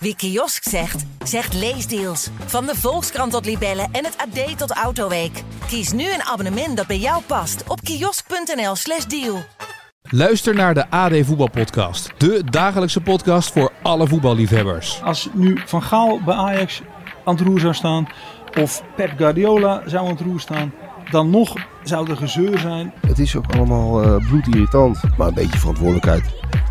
Wie kiosk zegt, zegt leesdeals. Van de Volkskrant tot Libellen en het AD tot Autoweek. Kies nu een abonnement dat bij jou past op kiosk.nl/slash deal. Luister naar de AD Voetbalpodcast. De dagelijkse podcast voor alle voetballiefhebbers. Als nu Van Gaal bij Ajax aan het roer zou staan, of Pep Guardiola zou aan het roer staan, dan nog zou er gezeur zijn. Het is ook allemaal eh bloedirritant. Maar een beetje verantwoordelijkheid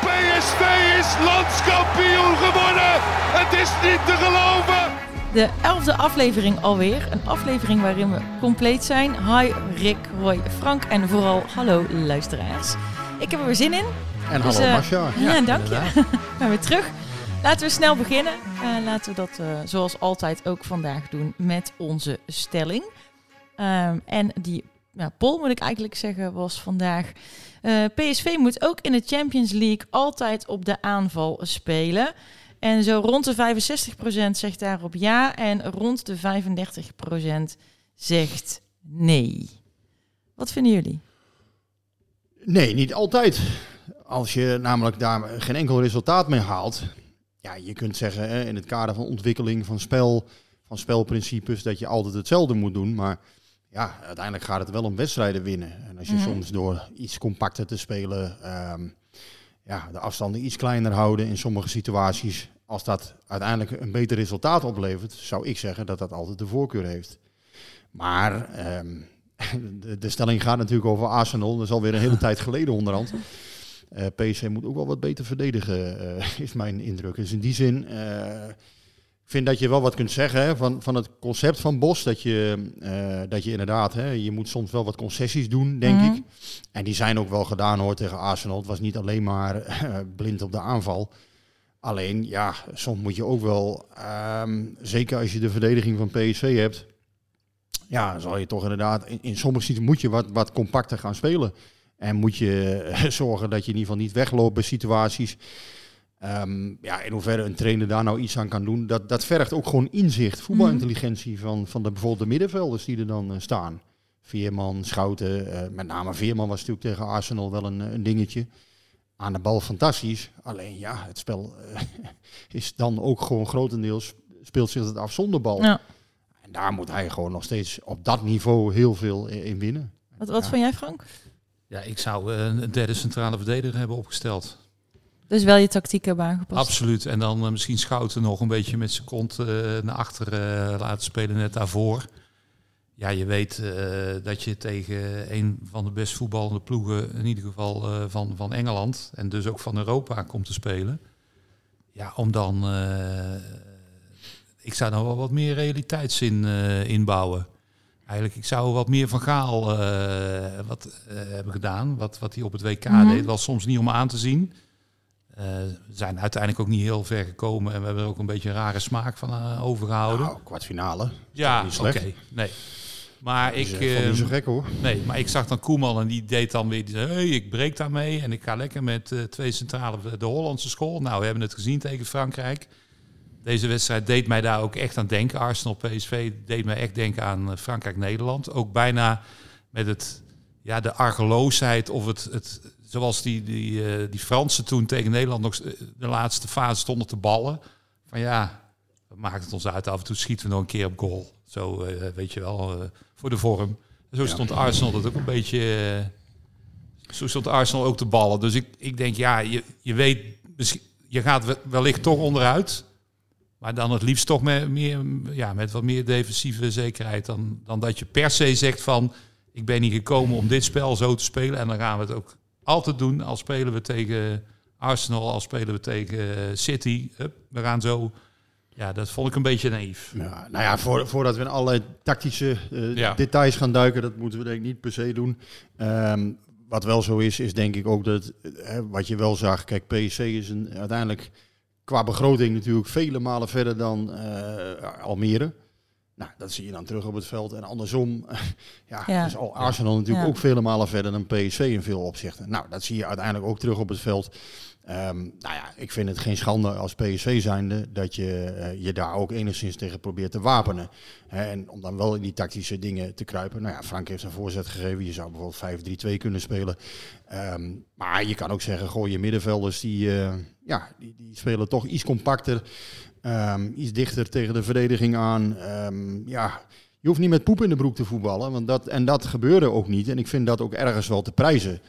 PSV is landskampioen geworden. Het is niet te geloven. De elfde aflevering alweer. Een aflevering waarin we compleet zijn. Hi Rick, Roy, Frank en vooral hallo luisteraars. Ik heb er weer zin in. En Dus, hallo Masja. Ja, dank je. We zijn weer terug. Laten we snel beginnen. Eh, laten we dat eh, zoals altijd ook vandaag doen met onze stelling. Ehm, en die ja, poll moet ik eigenlijk zeggen was vandaag... eh, PSV moet ook in de Champions League altijd op de aanval spelen. En zo rond de 65% zegt daarop ja en rond de 35% zegt nee. Wat vinden jullie? Nee, niet altijd. Als je namelijk daar geen enkel resultaat mee haalt. Ja, je kunt zeggen hè, in het kader van ontwikkeling van spel, van spelprincipes, dat je altijd hetzelfde moet doen. Maar ja, uiteindelijk gaat het wel om wedstrijden winnen. En als je Mhm. soms door iets compacter te spelen, ehm, ja, de afstanden iets kleiner houden in sommige situaties, als dat uiteindelijk een beter resultaat oplevert, zou ik zeggen dat dat altijd de voorkeur heeft. Maar ehm, de, de stelling gaat natuurlijk over Arsenal. Dat is alweer een hele tijd geleden onderhand. Eh PSV moet ook wel wat beter verdedigen, eh, is mijn indruk. Dus in die zin eh, vind dat je wel wat kunt zeggen hè, van, van het concept van Bos. Dat je, eh, dat je inderdaad, hè, je moet soms wel wat concessies doen, denk Mhm. ik. En die zijn ook wel gedaan hoor tegen Arsenal. Het was niet alleen maar eh, blind op de aanval. Alleen, ja, soms moet je ook wel, ehm, zeker als je de verdediging van PSV hebt, ja, zal je toch inderdaad, in, in sommige situaties moet je wat, wat compacter gaan spelen. En moet je eh, zorgen dat je in ieder geval niet wegloopt bij situaties. Ehm, ja, in hoeverre een trainer daar nou iets aan kan doen, dat, dat vergt ook gewoon inzicht, voetbalintelligentie van, van de, bijvoorbeeld de middenvelders die er dan eh, staan. Veerman, Schouten, eh, met name Veerman was natuurlijk tegen Arsenal wel een, eh, een dingetje. Aan de bal fantastisch, alleen ja, het spel eh, is dan ook gewoon grotendeels, speelt zich het af zonder bal. Ja. En daar moet hij gewoon nog steeds op dat niveau heel veel in in winnen. Wat, wat Ja. vond jij Frank? Ja, ik zou een derde centrale verdediger hebben opgesteld. Dus wel je tactiek hebben aangepast. Absoluut. En dan eh, misschien Schouten nog een beetje met zijn kont eh, naar achter eh, laten spelen net daarvoor. Ja, je weet dat je tegen een van de best voetballende ploegen, in ieder geval van, van Engeland en dus ook van Europa, komt te spelen. Ja, om dan... ik zou dan wel wat meer realiteitszin inbouwen. Eigenlijk, ik zou wat meer van Gaal wat, hebben gedaan. Wat, wat hij op het WK Mhm. deed. Was soms niet om aan te zien. Eh, we zijn uiteindelijk ook niet heel ver gekomen. En we hebben er ook een beetje een rare smaak van eh, overgehouden. Nou, kwartfinale. ja, oké. Nee. Maar ik... eh, niet zo ehm, gek hoor. Nee, maar ik zag dan Koeman en die deed dan weer... Die zei, hey, ik breek daarmee en ik ga lekker met eh, twee centrale... De Hollandse school. Nou, we hebben het gezien tegen Frankrijk. Deze wedstrijd deed mij daar ook echt aan denken. Arsenal-PSV deed mij echt denken aan eh, Frankrijk-Nederland. Ook bijna met het, ja, de argeloosheid of het... het zoals die, die, eh, die Fransen toen tegen Nederland nog eh, de laatste fase stonden te ballen. Van ja, maakt het ons uit? Af en toe schieten we nog een keer op goal. Zo, eh, weet je wel, voor de vorm. Zo stond Arsenal dat ook een beetje... zo stond Arsenal ook te ballen. Dus ik, ik denk, ja, je, je weet... Je gaat we- wellicht toch onderuit. Maar dan het liefst toch met, meer, ja, met wat meer defensieve zekerheid. Dan, dan dat je per se zegt van... Ik ben hier gekomen om dit spel zo te spelen. En dan gaan we het ook altijd doen. Al spelen we tegen Arsenal, al spelen we tegen eh, City. Hup, we gaan zo... Ja, dat vond ik een beetje naïef. Ja, nou ja, voor, voordat we in allerlei tactische eh, Ja. details gaan duiken, dat moeten we denk ik niet per se doen. Ehm, wat wel zo is, is denk ik ook dat, wat je wel zag, kijk, PSC is een, uiteindelijk qua begroting natuurlijk vele malen verder dan eh, Almere. Nou, dat zie je dan terug op het veld. En andersom, ja, Ja. is al Arsenal natuurlijk Ja. ook vele malen verder dan PSV in veel opzichten. Nou, dat zie je uiteindelijk ook terug op het veld. Ehm, nou ja, ik vind het geen schande als PSV zijnde dat je eh, je daar ook enigszins tegen probeert te wapenen. En om dan wel in die tactische dingen te kruipen. Nou ja, Frank heeft een voorzet gegeven. Je zou bijvoorbeeld 5-3-2 kunnen spelen. Ehm, maar je kan ook zeggen, goh, je middenvelders die, eh, ja, die, die spelen toch iets compacter. Ehm, iets dichter tegen de verdediging aan. Ja, je hoeft niet met poep in de broek te voetballen. Want dat, en dat gebeurde ook niet. En ik vind dat ook ergens wel te prijzen.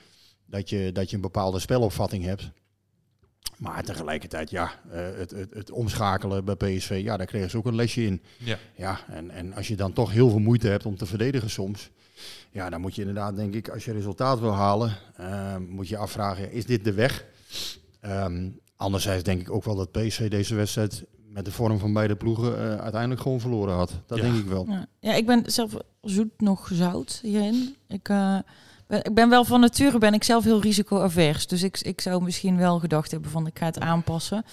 Dat je, dat je een bepaalde spelopvatting hebt. Maar tegelijkertijd, ja, eh, het, het, het omschakelen bij PSV, ja, daar kregen ze ook een lesje in. Ja. Ja, en, en als je dan toch heel veel moeite hebt om te verdedigen soms, ja, dan moet je inderdaad, denk ik, als je resultaat wil halen, eh, moet je afvragen, is dit de weg? Ehm, anderzijds denk ik ook wel dat PSV deze wedstrijd met de vorm van beide ploegen eh, uiteindelijk gewoon verloren had. Dat Ja. denk ik wel. Ja. ja, ik ben zelf zoet nog zout hierin. Ik, eh, ik ben wel van nature ben ik zelf heel risico-avers. Dus ik, ik zou misschien wel gedacht hebben van ik ga het aanpassen.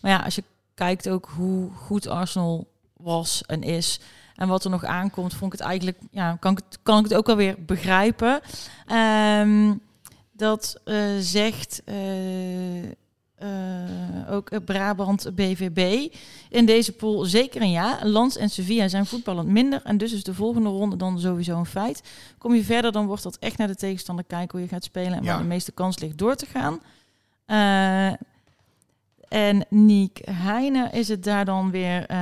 Maar ja, als je kijkt ook hoe goed Arsenal was en is en wat er nog aankomt, vond ik het eigenlijk, ja, kan ik het, kan ik het ook wel weer begrijpen. Ehm, dat eh, zegt eh, eh, ook eh, Brabant BVB. In deze pool zeker een ja. Lans en Sevilla zijn voetballend minder. En dus is de volgende ronde dan sowieso een feit. Kom je verder, dan wordt dat echt naar de tegenstander kijken hoe je gaat spelen. En Ja. waar de meeste kans ligt door te gaan. En Niek Heine is het daar dan weer eh,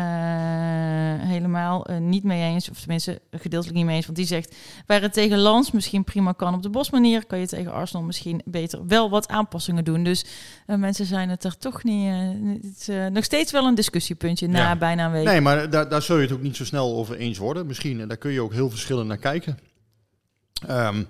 helemaal eh, niet mee eens. Of tenminste gedeeltelijk niet mee eens. Want die zegt, waar het tegen Lans misschien prima kan op de bosmanier... kan je tegen Arsenal misschien beter wel wat aanpassingen doen. Dus eh, mensen zijn het er toch niet... het is nog steeds wel een discussiepuntje na Ja. bijna een week. Nee, maar daar, daar zul je het ook niet zo snel over eens worden. Misschien, en daar kun je ook heel verschillend naar kijken. Ehm,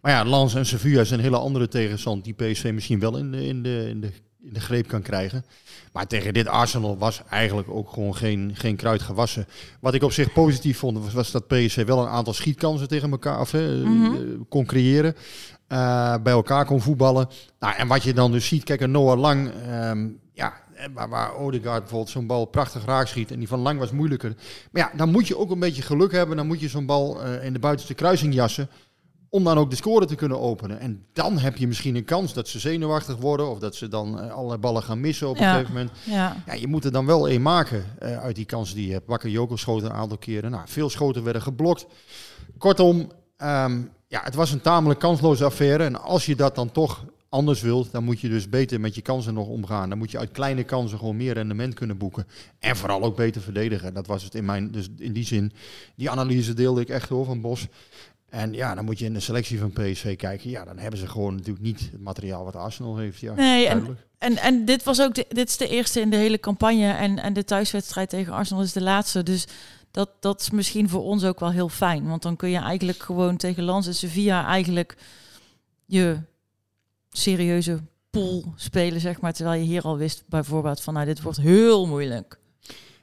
maar ja, Lens en Sevilla zijn hele andere tegenstand die PSV misschien wel in de, in, de, in, de, in de greep kan krijgen. Maar tegen dit Arsenal was eigenlijk ook gewoon geen, geen kruid gewassen. Wat ik op zich positief vond, was, was dat PSV wel een aantal schietkansen tegen elkaar of, hè, Mhm. eh, kon creëren. eh, bij elkaar kon voetballen. Nou, en wat je dan dus ziet, kijk, een Noah Lang, ehm, ja, eh, waar, waar Odegaard bijvoorbeeld zo'n bal prachtig raak schiet en die van Lang was moeilijker. Maar ja, dan moet je ook een beetje geluk hebben. Dan moet je zo'n bal eh, in de buitenste kruising jassen. Om dan ook de score te kunnen openen. En dan heb je misschien een kans dat ze zenuwachtig worden. Of dat ze dan eh, allerlei ballen gaan missen op een gegeven moment. Ja. Ja, je moet er dan wel één maken eh, uit die kansen die je hebt. Wakker Joko schoot een aantal keren. Nou, veel schoten werden geblokt. Kortom, ehm, ja, het was een tamelijk kansloze affaire. En als je dat dan toch anders wilt, dan moet je dus beter met je kansen nog omgaan. Dan moet je uit kleine kansen gewoon meer rendement kunnen boeken. En vooral ook beter verdedigen. Dat was het in mijn, dus in die zin, die analyse deelde ik echt hoor van Bos. En ja, dan moet je in de selectie van PSV kijken. Ja, dan hebben ze gewoon natuurlijk niet het materiaal wat Arsenal heeft. Ja, Nee, en, en dit was ook de, dit is de eerste in de hele campagne. En, en de thuiswedstrijd tegen Arsenal is de laatste. Dus dat, dat is misschien voor ons ook wel heel fijn. Want dan kun je eigenlijk gewoon tegen Lans en Sevilla eigenlijk je serieuze pool spelen, zeg maar. Terwijl je hier al wist bijvoorbeeld van, nou, dit wordt heel moeilijk.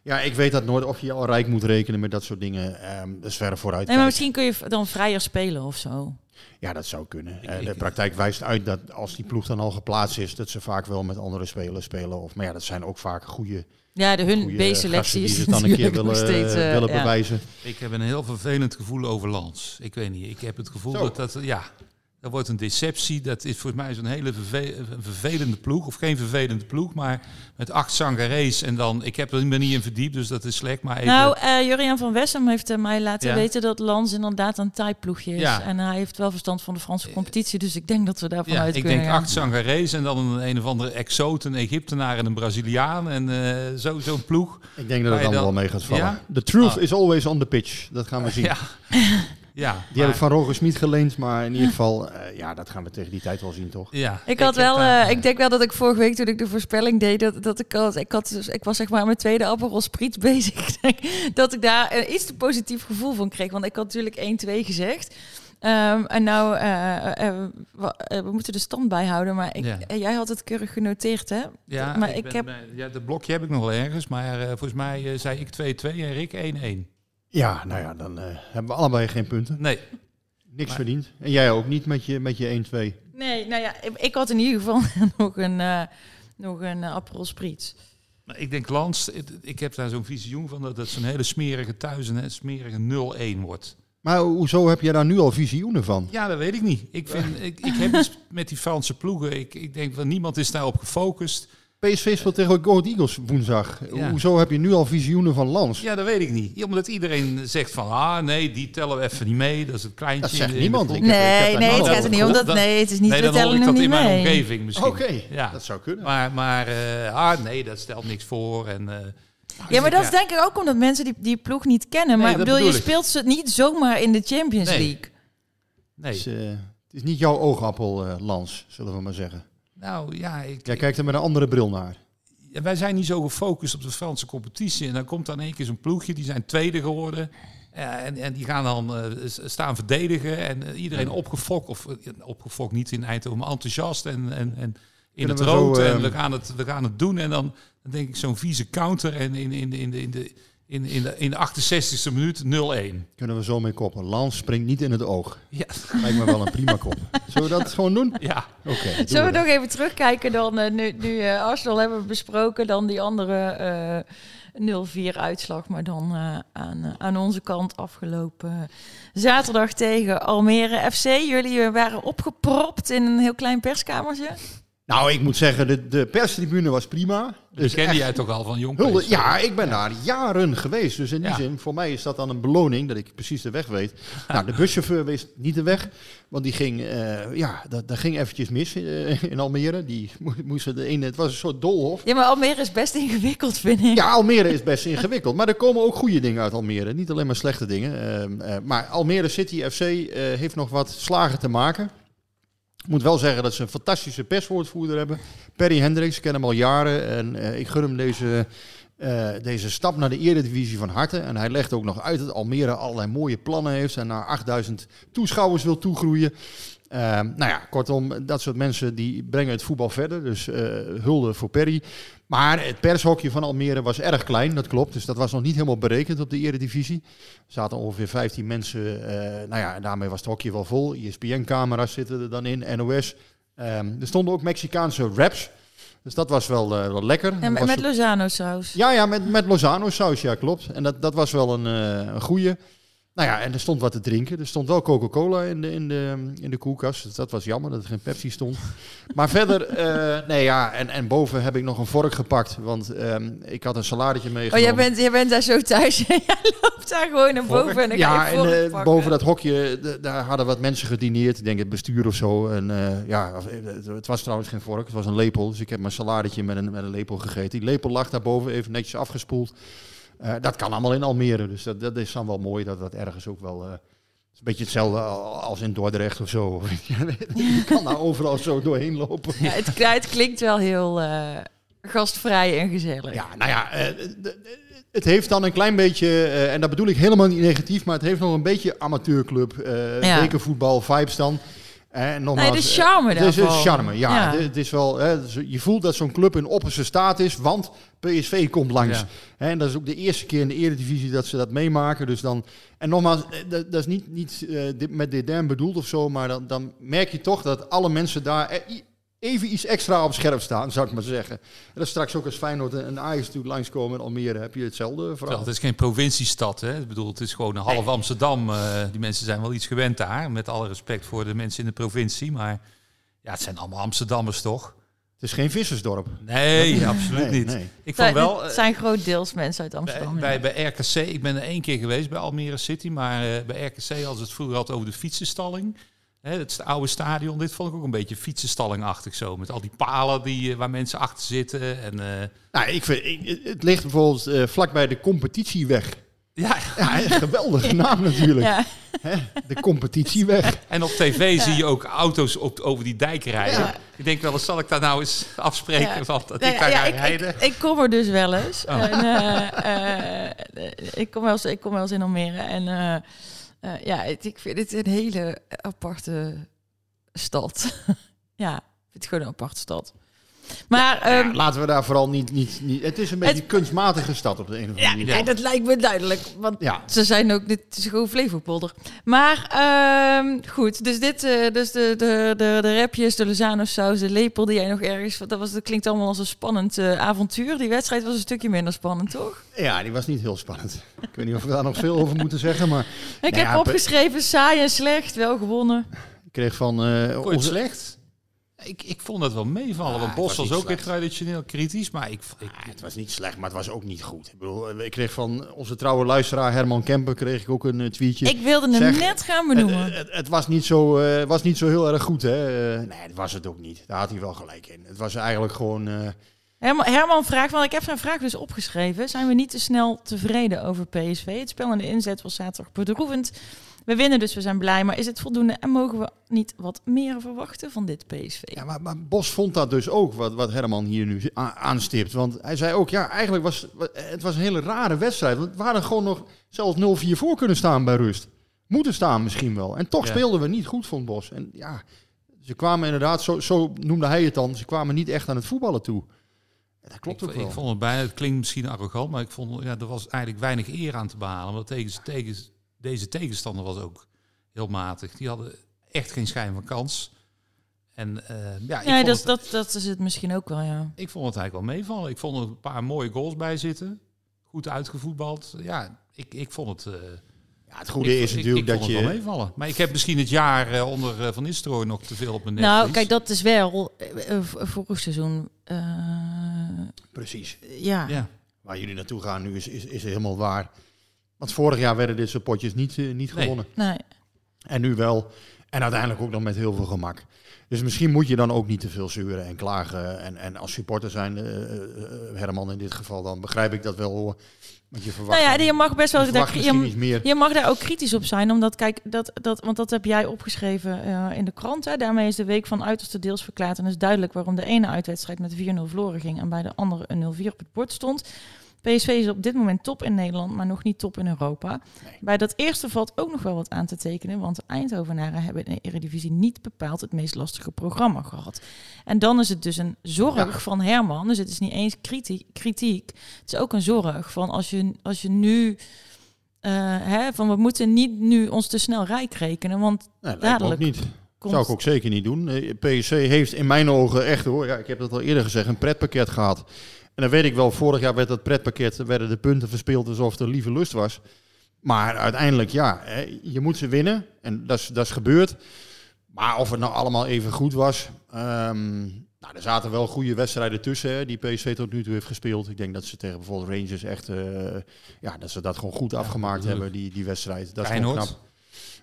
Ja, ik weet dat nooit of je al rijk moet rekenen met dat soort dingen. Ehm dat is verder vooruit. Nee, maar misschien kun je dan vrijer spelen of zo. Ja, dat zou kunnen. Eh, de praktijk wijst uit dat als die ploeg dan al geplaatst is, dat ze vaak wel met andere spelers spelen. Of, maar ja, dat zijn ook vaak goede. Ja, de hun B-selectie is het dan een keer willen, nog steeds, eh, willen ja. bewijzen. Ik heb een heel vervelend gevoel over Lans. Ik weet niet, ik heb het gevoel Zo. dat dat, ja, dat wordt een deceptie. Dat is volgens mij zo'n hele vervelende ploeg. Of geen vervelende ploeg, maar met acht Sangarees. En dan, ik heb er niet in verdiept, dus dat is slecht. Maar even, Nou, eh Juriaan van Wessem heeft eh, mij laten Ja. weten dat Lans inderdaad een typeploegje is. Ja. En hij heeft wel verstand van de Franse competitie. Dus ik denk dat we daarvan ja, uit ik kunnen denk gaan. acht Sangarees en dan een, een of andere exoot, een Egyptenaar en een Braziliaan. En eh, zo, zo'n ploeg. Ik denk dat het allemaal wel dan- mee gaat vallen. Ja? The truth Ah. is always on the pitch. Dat gaan we zien. Ja. Die maar- heb ik van Roger Smit geleend, maar in ieder geval, eh, ja, dat gaan we tegen die tijd wel zien, toch? Ja, Ik had wel, daar- eh, ik denk wel dat ik vorige week toen ik de voorspelling deed, dat, dat ik had, ik had, dus, ik was zeg maar aan mijn tweede Aperol Spritz bezig, dat ik daar een iets te positief gevoel van kreeg, want ik had natuurlijk 1-2 gezegd. Ehm, en nou, eh, eh, we, eh, we moeten de stand bijhouden, maar ik, Ja. eh, jij had het keurig genoteerd, hè? Ja, maar ik ik, ben heb, bij- ja, dat blokje heb ik nog wel ergens, maar eh, volgens mij eh, zei ik 2-2 en Rick 1-1. Ja, nou ja, dan eh, hebben we allebei geen punten. Nee. Niks Maar- verdiend. En jij ook niet met je, met je 1-2. Nee, nou ja, ik, ik had in ieder geval nog een, eh, nog een uh, Aperol Spritz. Nou, ik denk Lans, ik heb daar zo'n visioen van dat het zo'n hele smerige thuis een smerige 0-1 wordt. Maar hoezo heb je daar nu al visioenen van? Ja, dat weet ik niet. Ik, vind, ik, ik heb iets met die Franse ploegen. Ik, ik denk dat niemand is daarop gefocust. PSV speelt tegen Go Eagles woensdag. Ja. Hoezo heb je nu al visioenen van Lans? Ja, dat weet ik niet. Omdat iedereen zegt van, ah nee, die tellen we even niet mee. Dat is het kleintje. Dat zegt niemand. Ik nee, nee, het gaat er niet om dat. Nee, het is niet. Nee, dan tellen ik dat in mijn omgeving misschien. Oké, ja. dat zou kunnen. Maar, maar uh, ah nee, dat stelt niks voor. En, uh, ja, maar dat is denk ik ook omdat mensen die, die ploeg niet kennen. maar bedoel, je speelt ze niet zomaar in de Champions nee. League. Nee. Het is, uh, het is niet jouw oogappel, uh, Lans, zullen we maar zeggen. Nou ja, ik... Jij kijkt er met een andere bril naar. Ja, wij zijn niet zo gefocust op de Franse competitie. En dan komt dan één keer zo'n ploegje, die zijn tweede geworden. Ja, en, en die gaan dan uh, staan verdedigen. En uh, iedereen opgefokt, of opgefokt niet in Eindhoven, maar enthousiast en, en, en in het rood. Zo, en we gaan het, we gaan het doen. En dan, dan denk ik zo'n vieze counter. En in, in, in, de, in, de, in, in, de, in de 68e minuut 0-1. Kunnen we zo mee koppen. Lans springt niet in het oog. Ja. Lijkt me wel een prima kop. Zullen we dat gewoon doen? Ja. Oké. Okay, Zullen we, we nog even terugkijken dan? Uh, nu nu uh, Arsenal hebben we besproken. Dan die andere uh, 0-4 uitslag. Maar dan aan, aan onze kant afgelopen zaterdag tegen Almere FC. Jullie waren opgepropt in een heel klein perskamertje. Nou, ik moet zeggen, de, de perstribune was prima. Dus kende jij toch al van jong? Hulde, ja, ik ben daar jaren geweest. Dus in die ja. zin, voor mij is dat dan een beloning dat ik precies de weg weet. nou, de buschauffeur wist niet de weg. Want die ging, uh, ja, dat, dat ging eventjes mis uh, in Almere. Die moesten de ene, het was een soort doolhof. Ja, maar Almere is best ingewikkeld, vind ik. Ja, Almere is best ingewikkeld. Maar er komen ook goede dingen uit Almere. Niet alleen maar slechte dingen. Uh, maar Almere City FC heeft nog wat slagen te maken. Ik moet wel zeggen dat ze een fantastische perswoordvoerder hebben. Perry Hendricks, ik ken hem al jaren. En uh, ik gun hem deze, uh, deze stap naar de eredivisie van harte. En hij legt ook nog uit dat Almere allerlei mooie plannen heeft. En naar 8000 toeschouwers wil toegroeien. Uh, nou ja, kortom, dat soort mensen die brengen het voetbal verder. Dus uh, hulde voor Perry. Maar het pershokje van Almere was erg klein, dat klopt. Dus dat was nog niet helemaal berekend op de eredivisie. Er zaten ongeveer 15 mensen. Uh, nou ja, daarmee was het hokje wel vol. ESPN-camera's zitten er dan in, NOS. Um, er stonden ook Mexicaanse raps. Dus dat was wel, uh, wel lekker. En met, met Lozano-saus? Ja, ja, met, met Lozano-saus, ja, klopt. En dat, dat was wel een, uh, een goeie. Nou ja, en er stond wat te drinken. Er stond wel Coca-Cola in de, in, de, in de koelkast. Dus dat was jammer dat er geen Pepsi stond. maar verder, uh, nee ja, en, en boven heb ik nog een vork gepakt. Want um, ik had een saladetje meegenomen. Oh, jij bent, jij bent daar zo thuis en jij loopt daar gewoon naar boven en dan ja, en uh, boven dat hokje, daar hadden wat mensen gedineerd. Ik denk het bestuur of zo. En uh, ja, het was trouwens geen vork, het was een lepel. Dus ik heb mijn saladetje met een, met een lepel gegeten. Die lepel lag daarboven, even netjes afgespoeld. Uh, dat kan allemaal in Almere, dus dat, dat is dan wel mooi dat dat ergens ook wel... Uh, is een beetje hetzelfde als in Dordrecht of zo. je kan daar overal zo doorheen lopen. Ja, het, het klinkt wel heel uh, gastvrij en gezellig. Ja, nou ja, het heeft dan een klein beetje, en dat bedoel ik helemaal niet negatief, maar het heeft nog een beetje amateurclub, ja. bekervoetbal, vibes dan. En nogmaals, nee, de charme Het is een charme, ja. ja. Het is wel, hè, je voelt dat zo'n club in opperste staat is, want PSV komt langs. Ja. En dat is ook de eerste keer in de Eredivisie dat ze dat meemaken. Dus dan, en nogmaals, dat, dat is niet, niet uh, dit, met dit bedoeld of zo, maar dan, dan merk je toch dat alle mensen daar even iets extra op scherp staan, zou ik maar zeggen. En dat is straks ook als Feyenoord en Ajax natuurlijk langskomen in Almere, heb je hetzelfde verhaal. Het is geen provinciestad, hè? Ik bedoel, het is gewoon een half nee. Amsterdam. Uh, die mensen zijn wel iets gewend daar, met alle respect voor de mensen in de provincie. Maar ja, het zijn allemaal Amsterdammers, toch? Het is geen vissersdorp. Nee, absoluut niet. Nee. Ik vond wel. Het zijn groot deels mensen uit Amsterdam. Bij, bij, bij, RKC, ik ben er één keer geweest bij Almere City, maar uh, bij RKC, als het vroeger had over de fietsenstalling, hè, het oude stadion, dit vond ik ook een beetje fietsensstallingachtig zo, met al die palen die, waar mensen achter zitten. En, uh... nou, ik vind, ik, het ligt bijvoorbeeld uh, vlakbij de competitieweg. Ja, ja geweldige naam natuurlijk. Ja. Hè? De competitieweg. En op tv ja. zie je ook auto's op, over die dijk rijden. Ja. Ik denk wel eens, zal ik daar nou eens afspreken van dat ik daar ga rijden? Ik, ik, kom er dus wel eens. Oh. En, uh, uh, ik, kom wel eens ik kom wel eens in Almere. En uh, ja, het, ik vind het een hele aparte stad. ja, ik vind het gewoon een aparte stad. Maar ehm, Laten we daar vooral niet... niet, niet het is een beetje een kunstmatige stad op de een of andere ja, manier. nee, dat lijkt me duidelijk. Want Ja. ze zijn ook, dit is gewoon Flevopolder. Maar ehm, goed, dus dit, eh, dus de, de, de, de rapjes, de Lozano saus, de lepel die jij nog ergens... Dat, was, dat klinkt allemaal als een spannend eh, avontuur. Die wedstrijd was een stukje minder spannend, toch? Ja, die was niet heel spannend. Ik weet niet of we daar nog veel over moeten zeggen, maar... Ik Nou heb ja, opgeschreven, saai en slecht, wel gewonnen. Ik kreeg van... eh, onze- slecht? Ik, ik vond het wel meevallen. Ah, want het Bos was ook weer slecht. traditioneel kritisch. Maar ik, ik, Ah, het was niet slecht, maar het was ook niet goed. Ik bedoel, eh, ik kreeg van onze trouwe luisteraar Herman Kemper kreeg ik ook een eh, tweetje. Ik wilde hem Zeg, net gaan benoemen. Het, het, het was, niet zo, eh, was niet zo heel erg goed, hè? Eh, nee, dat was het ook niet. Daar had hij wel gelijk in. Het was eigenlijk gewoon... eh, Herman, Herman vraagt, want ik heb zijn vraag dus opgeschreven. Zijn we niet te snel tevreden over PSV? Het spel en de inzet was zaterdag bedroevend. We winnen dus, we zijn blij. Maar is het voldoende en mogen we niet wat meer verwachten van dit PSV? Ja, maar, maar Bos vond dat dus ook, wat, wat Herman hier nu aanstipt. Want hij zei ook, ja, eigenlijk was het was een hele rare wedstrijd. Want we hadden gewoon nog zelfs 0-4 voor kunnen staan bij rust. Moeten staan misschien wel. En toch Ja. speelden we niet goed, vond Bos. En ja, ze kwamen inderdaad, zo, zo noemde hij het dan, ze kwamen niet echt aan het voetballen toe. Dat klopt ik, ook wel. ik vond het bijna, het klinkt misschien arrogant, maar ik vond ja, er was eigenlijk weinig eer aan te behalen. Want tegen, tegen, deze tegenstander was ook heel matig. Die hadden echt geen schijn van kans. En eh, ja, ik, Ja, vond dat, het, dat, dat is het misschien ook wel, ja. ik vond het eigenlijk wel meevallen. Ik vond er een paar mooie goals bij zitten. Goed uitgevoetbald. Ja, ik, ik vond het... eh, Ja, het goede ik- is natuurlijk ik dat vond het wel je... meevallen. Maar ik heb misschien het jaar eh, onder Van Nistelrooy nog te veel op mijn Nou, netvlies. kijk, dat is wel vorig seizoen. eh, Precies. ja. Ja. Waar jullie naartoe gaan nu is, is, is helemaal waar. Want vorig jaar werden dit soort potjes niet, eh, niet Nee. gewonnen. Nee. En nu wel. En uiteindelijk ook nog met heel veel gemak. Dus misschien moet je dan ook niet te veel zeuren en klagen. En, en als supporter zijn, eh, eh, Herman in dit geval, dan begrijp ik dat wel hoor. Want je verwacht, Nou ja, je mag best wel. je daar- je, iets meer. je mag daar ook kritisch op zijn, omdat kijk, dat, dat, want dat heb jij opgeschreven eh, in de krant. Hè. Daarmee is de week van uiterste deels verklaard. En is duidelijk waarom de ene uitwedstrijd met 4-0 verloren ging en bij de andere een 0-4 op het bord stond. PSV is op dit moment top in Nederland, maar nog niet top in Europa. Bij dat eerste valt ook nog wel wat aan te tekenen, want de Eindhovenaren hebben in de Eredivisie niet bepaald het meest lastige programma gehad. En dan is het dus een zorg Ja. van Herman, dus het is niet eens kritiek, kritiek. Het is ook een zorg van als je, als je nu, eh, hè, van we moeten niet nu ons te snel rijk rekenen, want Nee, dadelijk niet. komt... Zou ik ook zeker niet doen. Eh, PSC heeft in mijn ogen echt hoor, ja, ik heb dat al eerder gezegd, een pretpakket gehad. En dan weet ik wel, vorig jaar werd dat pretpakket, werden de punten verspeeld alsof er lieve lust was. Maar uiteindelijk, ja, hè, je moet ze winnen. En dat is, dat is gebeurd. Maar of het nou allemaal even goed was. ehm, nou, er zaten wel goede wedstrijden tussen hè, die PSV tot nu toe heeft gespeeld. Ik denk dat ze tegen bijvoorbeeld Rangers echt, eh, ja, dat ze dat gewoon goed afgemaakt hebben, die, die wedstrijd. Dat is Feyenoord. knap.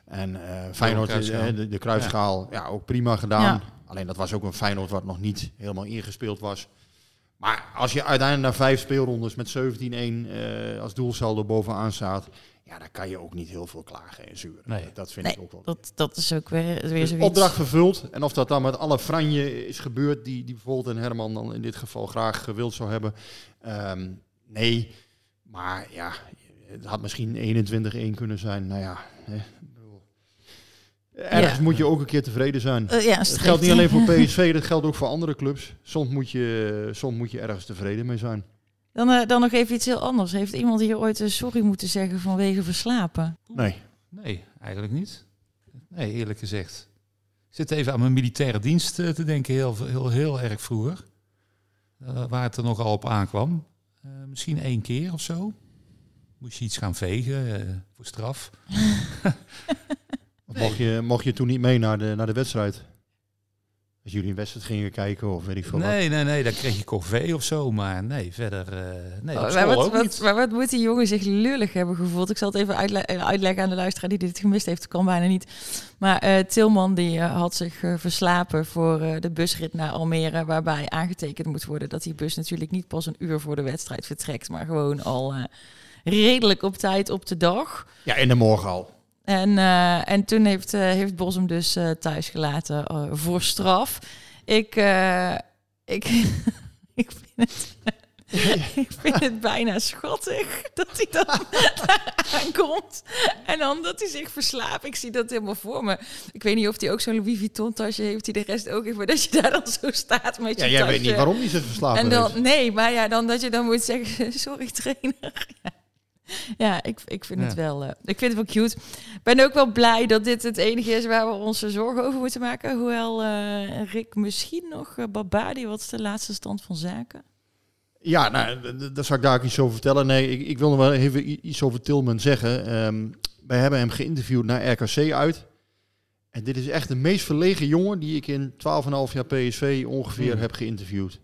En eh Feyenoord, is, Kruisschaal. de, de kruisschaal, ja. ook prima gedaan. Ja. Alleen dat was ook een Feyenoord wat nog niet helemaal ingespeeld was. Maar als je uiteindelijk na vijf speelrondes met 17-1 eh, als doelsaldo bovenaan staat, ja, dan kan je ook niet heel veel klagen en zuren. Nee. Dat vind Nee, ik ook wel. dat, dat is ook weer, weer Dus zoiets. opdracht vervuld. En of dat dan met alle franje is gebeurd, die, die bijvoorbeeld en Herman dan in dit geval graag gewild zou hebben. Ehm, nee, maar ja, het had misschien 21-1 kunnen zijn. Nou ja, hè, ergens Ja. moet je ook een keer tevreden zijn. Eh, ja, Het streeft- geldt niet alleen voor PSV, dat geldt ook voor andere clubs. Soms moet je, soms moet je ergens tevreden mee zijn. Dan, eh, dan nog even iets heel anders. Heeft iemand hier ooit een sorry moeten zeggen vanwege verslapen? Nee. Nee, eigenlijk niet. Nee, eerlijk gezegd. Ik zit even aan mijn militaire dienst eh, te denken, heel, heel, heel erg vroeger. Eh, waar het er nogal op aankwam. Eh, misschien één keer of zo. Moest je iets gaan vegen eh, voor straf. Of mocht, je, mocht je toen niet mee naar de, naar de wedstrijd? Als jullie een wedstrijd gingen kijken of weet ik veel wat. Nee, nee, nee, dan kreeg je corvée of zo. Maar nee, verder... eh, nee, Oh, maar, wat, wat, maar wat moet die jongen zich lullig hebben gevoeld? Ik zal het even uitle- eh, uitleggen aan de luisteraar die dit gemist heeft. Dat kan bijna niet. Maar eh, Tilman die eh, had zich verslapen voor eh, de busrit naar Almere. Waarbij aangetekend moet worden dat die bus natuurlijk niet pas een uur voor de wedstrijd vertrekt. Maar gewoon al eh, redelijk op tijd op de dag. Ja, in de morgen al. En, eh, en toen heeft, eh, heeft Bos hem dus eh, thuis gelaten voor straf. Ik, ik, ik vind het... ik vind het bijna schattig dat hij dan aankomt. En dan dat hij zich verslaapt. Ik zie dat helemaal voor me. Ik weet niet of hij ook zo'n Louis Vuitton tasje heeft. Die de rest ook heeft. Maar dat je daar dan zo staat met je Ja, jij tasje. weet niet waarom hij zich verslapen En dan, heeft. nee, maar ja, dan dat je dan moet zeggen, sorry trainer. Ja, ja ik, ik vind het wel, eh, ik vind het wel cute. Ik ben ook wel blij dat dit het enige is waar we onze zorgen over moeten maken. Hoewel eh, Rick misschien nog uh, Babadi, wat is de laatste stand van zaken? Ja, nou, daar zal ik daar ook iets over vertellen. Nee, ik, ik wil nog wel even iets over Tilman zeggen. Ehm, wij hebben hem geïnterviewd naar RKC uit. En dit is echt de meest verlegen jongen die ik in 12,5 jaar PSV ongeveer Hmm. heb geïnterviewd.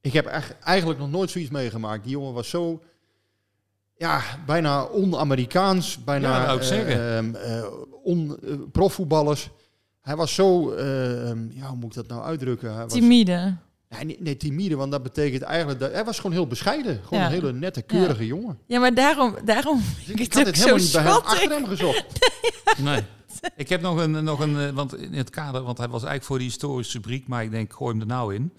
Ik heb echt, eigenlijk nog nooit zoiets meegemaakt. Die jongen was zo, ja, bijna on-Amerikaans. Bijna Ja, ik eh, zeggen. ehm, eh, on, eh, profvoetballers. Hij was zo, eh, ehm, ja, hoe moet ik dat nou uitdrukken? Hij Timide. Nee, nee, nee, timide, want dat betekent eigenlijk... Dat, hij was gewoon heel bescheiden. Gewoon Ja. een hele nette, keurige Ja. jongen. Ja, maar daarom, daarom vind ik had het helemaal niet bij hem, achter hem gezocht. Nee. Ik heb nog een, nog een, want in het kader, want hij was eigenlijk voor die historische rubriek, maar ik denk, gooi hem er nou in.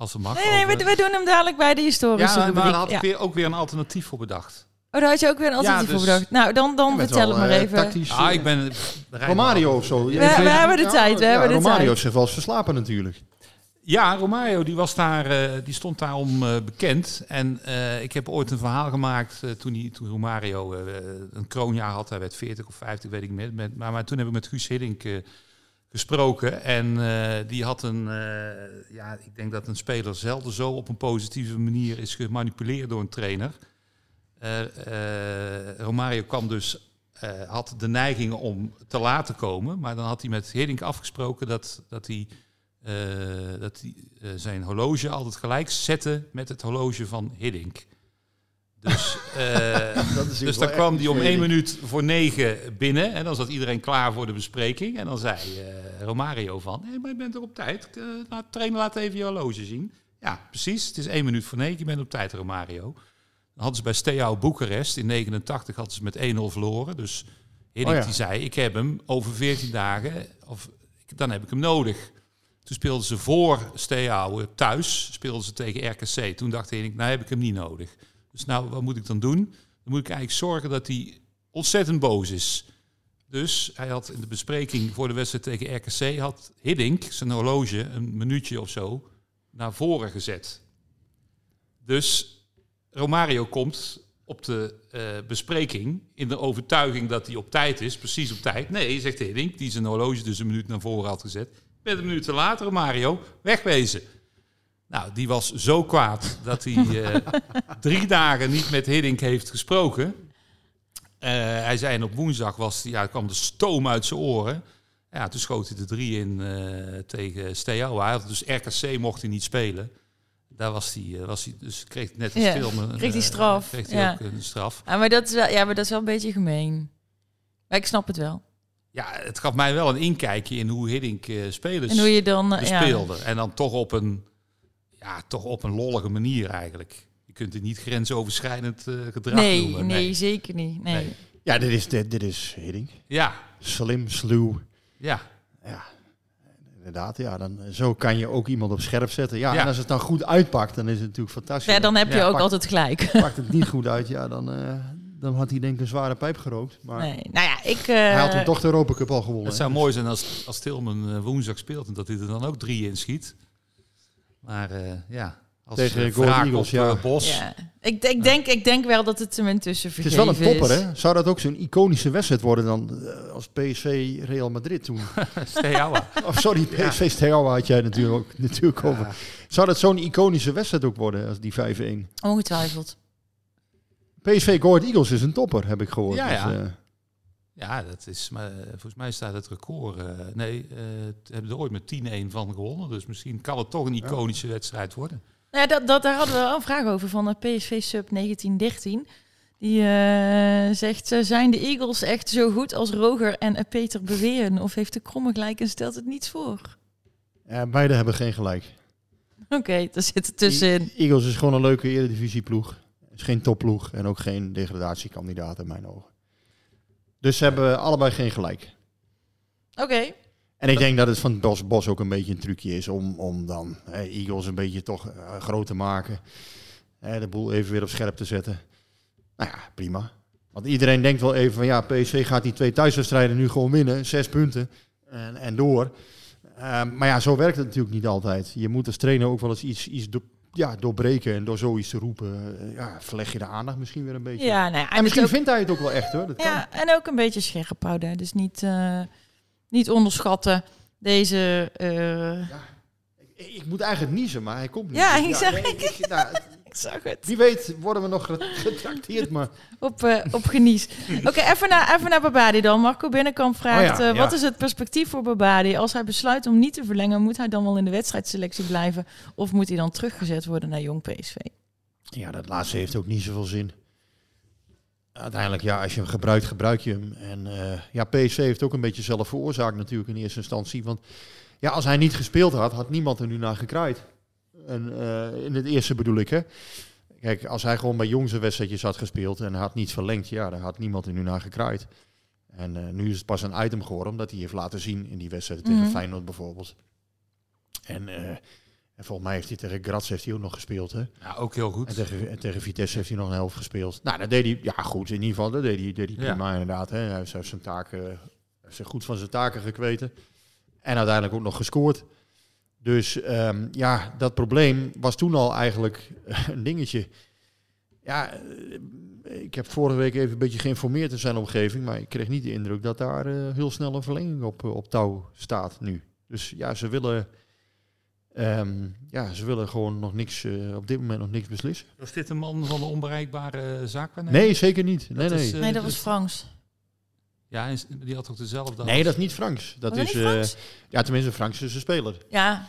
Als het mag. Nee, nee, we, over- we doen hem dadelijk bij de historische Ja, maar daar had Ja. ik weer, ook weer een alternatief voor bedacht. Oh, daar had je ook weer een alternatief Ja, voor dus- bedacht. Nou, dan, dan vertel wel, het maar eh, even. tactisch, Ah, eh, ik ben... Romario of zo. We- we hebben de tijd, we hebben de Romario tijd. is zich wel eens verslapen natuurlijk. Ja, Romario die was daar, eh, die stond daarom eh bekend. En eh, ik heb ooit een verhaal gemaakt eh, toen, die, toen Romario eh, een kroonjaar had. Hij werd 40 of 50, weet ik niet. Met, maar, maar toen heb ik met Guus Hiddink eh, gesproken. En eh, die had een, eh, ja, ik denk dat een speler zelden zo op een positieve manier is gemanipuleerd door een trainer. Eh, Romario kwam dus, had de neiging om te laten komen. Maar dan had hij met Hiddink afgesproken dat, dat hij dat hij zijn horloge altijd gelijk zette met het horloge van Hiddink. Dus, eh, Dat is dus dan kwam hij om één minuut voor negen binnen. En dan zat iedereen klaar voor de bespreking. En dan zei eh, Romario van, hé, maar je bent er op tijd. Uh, laat, trainer, laat even je horloge zien. Ja, precies. Het is één minuut voor negen. Je bent op tijd, Romario. Dan hadden ze bij Steaua Boekarest in 89 hadden ze met 1-0 verloren. Dus Hiddink Oh ja. die zei, ik heb hem over 14 dagen, of dan heb ik hem nodig. Toen speelden ze voor Steaua thuis, speelden ze tegen RKC. Toen dacht Hiddink, nou heb ik hem niet nodig. Dus nou, wat moet ik dan doen? Dan moet ik eigenlijk zorgen dat hij ontzettend boos is. Dus hij had in de bespreking voor de wedstrijd tegen RKC... had Hiddink zijn horloge een minuutje of zo naar voren gezet. Dus Romario komt op de eh, bespreking in de overtuiging dat hij op tijd is. Precies op tijd. Nee, zegt Hiddink, die zijn horloge dus een minuut naar voren had gezet. Met een minuut later, Romario, wegwezen. Nou, die was zo kwaad dat hij eh, drie dagen niet met Hiddink heeft gesproken. Eh, hij zei en op woensdag was, ja, kwam de stoom uit zijn oren. Ja, toen schoot hij de drie in eh, tegen Steaua. Hij had dus RKC mocht hij niet spelen. Daar was hij, was hij dus kreeg net als Ja, film een, kreeg hij straf, kreeg hij ja. ook een straf. Ah, maar, dat is wel, ja, maar dat is wel een beetje gemeen. Maar ik snap het wel. Ja, het gaf mij wel een inkijkje in hoe Hiddink spelers En hoe je dan, ja. bespeelde. En dan toch op een, ja, toch op een lollige manier eigenlijk. Je kunt het niet grensoverschrijdend eh, gedrag Nee, noemen. nee, zeker niet. Nee. Nee. Ja, dit is, dit, dit is Hiddink. Ja. Slim, sluw. Ja. Ja, inderdaad. Ja, dan, zo kan je ook iemand op scherp zetten. Ja, Ja. en als het dan goed uitpakt, dan is het natuurlijk fantastisch. Ja, dan heb je ook Pakt- altijd gelijk. Pakt het niet goed uit, ja, dan, eh, dan had hij denk ik een zware pijp gerookt. Maar Nee. Nou ja, ik... hij had eh, toen toch de Europa Cup al gewonnen. Het zou mooi zijn als, als Tilman eh, woensdag speelt en dat hij er dan ook drie in schiet. Maar eh, ja, als Tegen eh, Eagles, op, ja. eh, Bos. Ja. Ik, ik, denk, ik denk wel dat het hem intussen Het is vergeven wel een topper, is. hè? Zou dat ook zo'n iconische wedstrijd worden dan eh, als PSV Real Madrid toen? Steaua. Of sorry, PSV Steaua had jij natuurlijk, ook, natuurlijk over. Zou dat zo'n iconische wedstrijd ook worden als die 5-1? Ongetwijfeld. PSV Go Ahead Eagles is een topper, heb ik gehoord. Ja, ja. Dus, eh, Ja, dat is, maar eh, volgens mij staat het record. eh, nee, eh het hebben er ooit met 10-1 van gewonnen. Dus misschien kan het toch een iconische wedstrijd worden. Nou ja, dat, dat, daar hadden we wel een vraag over van de PSV Sub 1913. Die eh, zegt, zijn de Eagles echt zo goed als Roger en Peter beweren? Of heeft de Kromme gelijk en stelt het niets voor? ja, beide hebben geen gelijk. Oké, daar zit het tussenin. E- Eagles is gewoon een leuke eredivisieploeg. Is geen topploeg en ook geen degradatiekandidaat in mijn ogen. Dus ze hebben allebei geen gelijk. Oké. En ik denk dat het van Bos, Bos ook een beetje een trucje is om, om dan Eagles een beetje toch eh, groot te maken. Hè, de boel even weer op scherp te zetten. Nou ja, prima. Want iedereen denkt wel even van ja, PSV gaat die twee thuiswedstrijden nu gewoon winnen. Zes punten en, en door. Ehm, maar ja, zo werkt het natuurlijk niet altijd. Je moet als trainer ook wel eens iets, iets ja, doorbreken. En door zoiets te roepen, eh, ja, verleg je de aandacht misschien weer een beetje. Ja, ja, en en misschien ook- vindt hij het ook wel echt hoor. Dat kan. Ja, en ook een beetje scherp houden. Dus niet, eh, niet onderschatten deze... eh, Ik, ik moet eigenlijk niezen, maar hij komt niet. Ja, ik nee, ik, nou, ik zag het. Wie weet worden we nog ge- getrakteerd, maar... Op, eh, op genies. Oké, even, naar, even naar Babadi dan. Marco Binnenkamp vraagt, Oh ja, eh, wat is het perspectief voor Babadi? Als hij besluit om niet te verlengen, moet hij dan wel in de wedstrijdselectie blijven? Of moet hij dan teruggezet worden naar Jong PSV? Ja, dat laatste heeft ook niet zoveel zin. Uiteindelijk, ja, als je hem gebruikt, gebruik je hem. En eh, ja, PSV heeft ook een beetje zelf veroorzaakt natuurlijk in eerste instantie. Want ja, als hij niet gespeeld had, had niemand er nu naar gekraaid. En eh, in het eerste bedoel ik, hè. Kijk, als hij gewoon bij Jong zijn wedstrijdjes had gespeeld en had niet verlengd, ja, dan had niemand er nu naar gekraaid. En eh, nu is het pas een item geworden, omdat hij heeft laten zien in die wedstrijden tegen Mhm. Feyenoord bijvoorbeeld. En, eh, en volgens mij heeft hij tegen Graz heeft hij ook nog gespeeld, hè. Ja, ook heel goed. En tegen, en tegen Vitesse heeft hij nog een helft gespeeld. Nou, dat deed hij, ja goed, in ieder geval, dat deed hij, deed hij Ja. prima inderdaad. Hè. Hij heeft zijn taken, hij heeft zich goed van zijn taken gekweten. En uiteindelijk ook nog gescoord. Dus ehm, ja, dat probleem was toen al eigenlijk een dingetje. Ja, eh, ik heb vorige week even een beetje geïnformeerd in zijn omgeving, maar ik kreeg niet de indruk dat daar eh, heel snel een verlenging op, eh, op touw staat nu. Dus ja, ze willen, ehm, ja, ze willen gewoon nog niks, eh, op dit moment nog niks beslissen. Was dit een man van de onbereikbare zaakwaarnemer? Nee, zeker niet. Nee, Dat nee. is, Nee, dat was Frans. Ja, en die had ook dezelfde... nee, dat is niet Franks. Dat Was dat is, eh, Franks? ja, tenminste, Franks is een speler. Ja,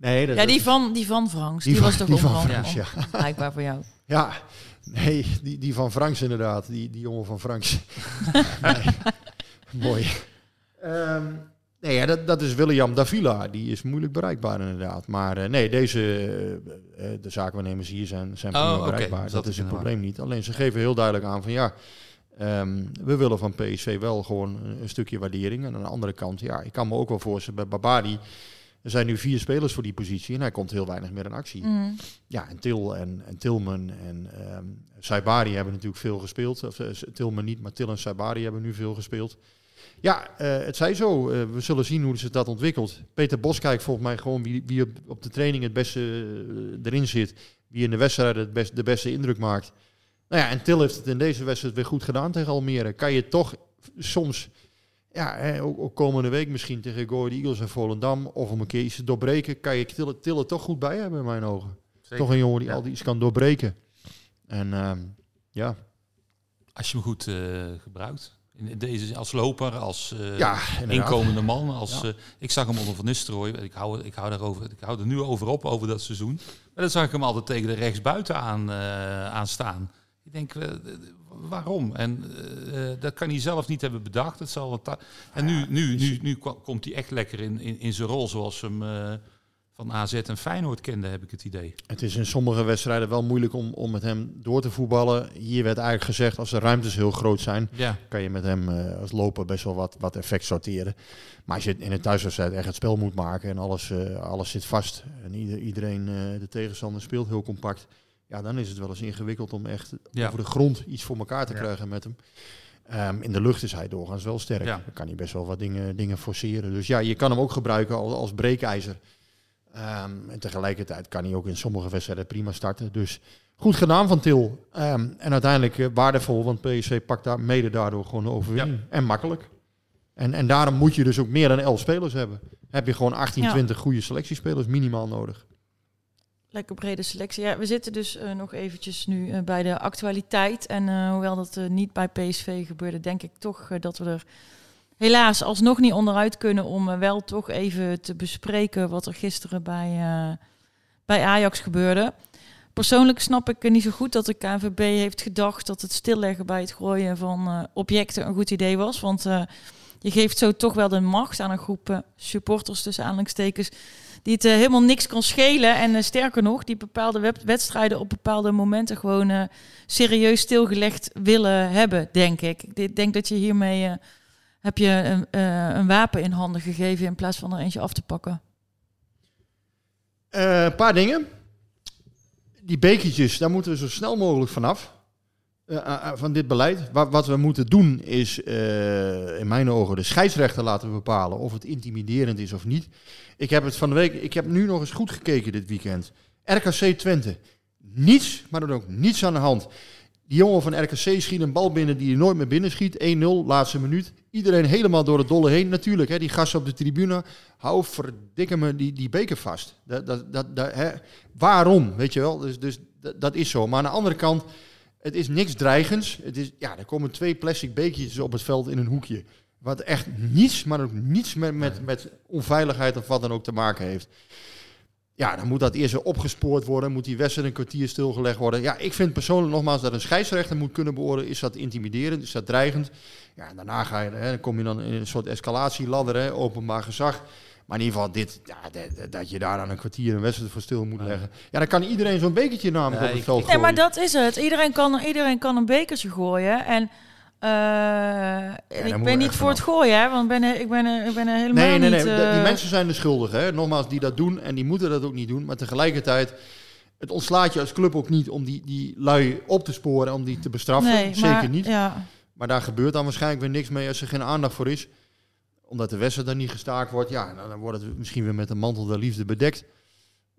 Nee, dat, ja die, dat- van, die van Franks. Die Die, van- was toch die van? Franks, ja. Blijkbaar voor jou. Ja, nee, die, die van Franks inderdaad. Die, die jongen van Franks. Nee. Mooi. Ehm, nee, ja, dat, dat is William Davila. Die is moeilijk bereikbaar inderdaad. Maar eh, nee, deze, eh, de zaakwaarnemers hier zijn, zijn Oh, prima bereikbaar. Dat Dat is het probleem niet. Alleen ze geven heel duidelijk aan van ja, ehm, we willen van PSV wel gewoon een, stukje waardering. En aan de andere kant, ja, ik kan me ook wel voorstellen bij Babadi... Er zijn nu vier spelers voor die positie en hij komt heel weinig meer in actie. Mhm. Ja, en Til en, en Tilman en ehm Saibari hebben natuurlijk veel gespeeld. Of, eh, Tilman niet, maar Til en Saibari hebben nu veel gespeeld. Ja, eh, het zij zo. Eh, we zullen zien hoe zich dat ontwikkelt. Peter Bos kijkt volgens mij gewoon wie, wie op, op de training het beste erin zit. Wie in de wedstrijd het best, de beste indruk maakt. Nou ja, en Til heeft het in deze wedstrijd weer goed gedaan tegen Almere. Kan je toch soms, ja, hè, ook, ook komende week misschien tegen Go Ahead Eagles en Volendam... of om een keer iets te doorbreken, kan je Til, Til er toch goed bij hebben in mijn ogen. Zeker. Toch een jongen die Ja. altijd iets kan doorbreken. En ehm, ja, Als je hem goed eh, gebruikt. In deze, als loper, als eh, Ja, inkomende man. Als, Ja. eh, ik zag hem onder Van Nistelrooy. Ik hou, ik, hou daarover, ik hou er nu over op, over dat seizoen. Maar dan zag ik hem altijd tegen de rechtsbuiten aan, eh aan staan. Ik denk, eh, waarom? En eh, eh, dat kan hij zelf niet hebben bedacht. Het zal wat en nu, nu, nu, komt hij echt lekker in, in, in zijn rol zoals hem van AZ en Feyenoord kende, heb ik het idee. het is in sommige wedstrijden wel moeilijk om, om met hem door te voetballen. Hier werd eigenlijk gezegd, als de ruimtes heel groot zijn, Ja. kan je met hem eh, als loper best wel wat, wat effect sorteren. Maar als je in een thuiswedstrijd echt het spel moet maken en alles, alles zit vast en ieder, iedereen, de tegenstander speelt heel compact, ja, dan is het wel eens ingewikkeld om echt Ja. over de grond iets voor elkaar te Ja. krijgen met hem. Ehm, in de lucht is hij doorgaans wel sterk. Ja. Dan kan hij best wel wat dingen, dingen forceren. Dus ja, je kan hem ook gebruiken als, als breekijzer. Ehm, en tegelijkertijd kan hij ook in sommige wedstrijden prima starten. Dus goed gedaan van Til. Ehm, en uiteindelijk eh, waardevol, want PSV pakt daar mede daardoor gewoon de overwinning. En makkelijk. En, en daarom moet je dus ook meer dan 11 spelers hebben. Heb je gewoon 18, Ja. 20 goede selectiespelers minimaal nodig. Lekker brede selectie. Ja, we zitten dus eh, nog eventjes nu eh, bij de actualiteit. En eh, hoewel dat niet bij PSV gebeurde, denk ik toch dat we er helaas alsnog niet onderuit kunnen om wel toch even te bespreken wat er gisteren bij, bij Ajax gebeurde. Persoonlijk snap ik niet zo goed dat de KNVB heeft gedacht dat het stilleggen bij het gooien van objecten een goed idee was. Want je geeft zo toch wel de macht aan een groep supporters tussen aanhalingstekens die het eh, helemaal niks kan schelen. En eh, sterker nog, die bepaalde wedstrijden op bepaalde momenten gewoon eh, serieus stilgelegd willen hebben, denk ik. Ik denk dat je hiermee heb je een, een wapen in handen gegeven in plaats van er eentje af te pakken. Een paar dingen. die bekertjes, daar moeten we zo snel mogelijk vanaf. Eh, eh, eh, van dit beleid. Wat, wat we moeten doen is, in mijn ogen, de scheidsrechter laten bepalen of het intimiderend is of niet. Ik heb het van de week, ik heb nu nog eens goed gekeken dit weekend. RKC Twente. Niets, maar dan ook niets aan de hand. Die jongen van RKC schiet een bal binnen die je nooit meer binnen schiet. 1-0, laatste minuut. Iedereen helemaal door het dolle heen. Natuurlijk, hè, die gasten op de tribune. Hou verdikke me die, die beker vast. Dat, dat, dat, hè. Waarom, weet je wel? Dus, dus dat is zo. Maar aan de andere kant, het is niks dreigends. Het is, ja, er komen twee plastic bekertjes op het veld in een hoekje. Wat echt niets, maar ook niets met, met, met onveiligheid of wat dan ook te maken heeft. Ja, dan moet dat eerst opgespoord worden. Moet die wedstrijd een kwartier stilgelegd worden. Ja, ik vind persoonlijk nogmaals dat een scheidsrechter moet kunnen beoordelen. Is dat intimiderend? Is dat dreigend? Ja, en daarna ga je, hè, dan kom je dan in een soort escalatieladder, hè, openbaar gezag. Maar in ieder geval, dit, ja, dat, dat je daar dan een kwartier een wedstrijd voor stil moet leggen. Ja, dan kan iedereen zo'n bekertje namelijk op het veld Nee, gooien. maar dat is het. Iedereen kan, iedereen kan een bekertje gooien. En, eh, ik ben niet voor het gooien, hè, want ik ben, ik ben, ik ben er helemaal Nee, nee, nee. niet... Die eh, mensen zijn de schuldigen. Hè? Nogmaals, die dat doen en die moeten dat ook niet doen. Maar tegelijkertijd, het ontslaat je als club ook niet om die, die lui op te sporen, om die te bestraffen. Nee, Zeker maar- niet. ja. Maar daar gebeurt dan waarschijnlijk weer niks mee als er geen aandacht voor is. Omdat de wedstrijd dan niet gestaakt wordt. Ja, nou, dan wordt het misschien weer met de mantel der liefde bedekt.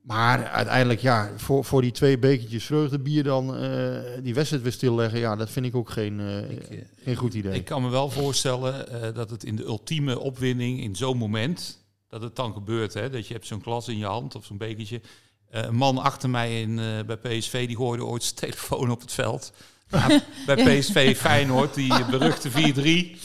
Maar uiteindelijk, ja, voor, voor die twee bekertjes vreugdebier dan eh, die wedstrijd weer stilleggen. Ja, dat vind ik ook geen, eh, geen goed idee. Ik kan me wel voorstellen eh, dat het in de ultieme opwinding, in zo'n moment, dat het dan gebeurt. Hè? Dat je hebt zo'n glas in je hand of zo'n bekertje. Eh, een man achter mij in, eh, bij PSV, die gooide ooit zijn telefoon op het veld. Ja, bij PSV Feyenoord, die beruchte 4-3.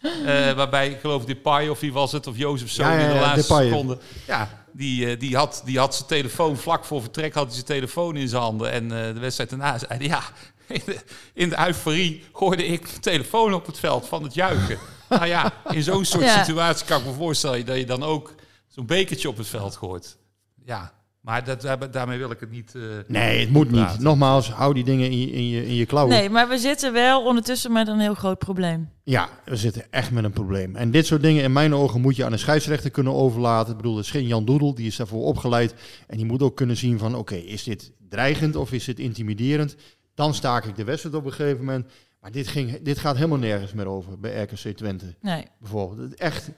Eh, waarbij, ik geloof, Depay of wie was het, of Jozef Zoon Ja, ja, in de laatste Depay. seconde. Ja, die, eh, die, had, die had zijn telefoon, vlak voor vertrek had hij zijn telefoon in zijn handen. En eh, de wedstrijd daarna zei hij, ja, in de, in de euforie gooide ik mijn telefoon op het veld van het juichen. nou ja, in zo'n soort Ja. situatie kan ik me voorstellen dat je dan ook zo'n bekertje op het veld gooit. Ja, maar dat, daar- daarmee wil ik het niet... eh, Nee, het moet niet. praten. Nogmaals, hou die dingen in je, in je, in je klauwen. Nee, maar we zitten wel ondertussen met een heel groot probleem. Ja, we zitten echt met een probleem. En dit soort dingen in mijn ogen moet je aan een scheidsrechter kunnen overlaten. Ik bedoel, dat is geen Jan Doedel, die is daarvoor opgeleid. En die moet ook kunnen zien van, oké, is dit dreigend of is dit intimiderend? Dan staak ik de wedstrijd op een gegeven moment. Maar dit, ging, dit gaat helemaal nergens meer over bij RKC Twente. Nee. Bijvoorbeeld. Het, echt,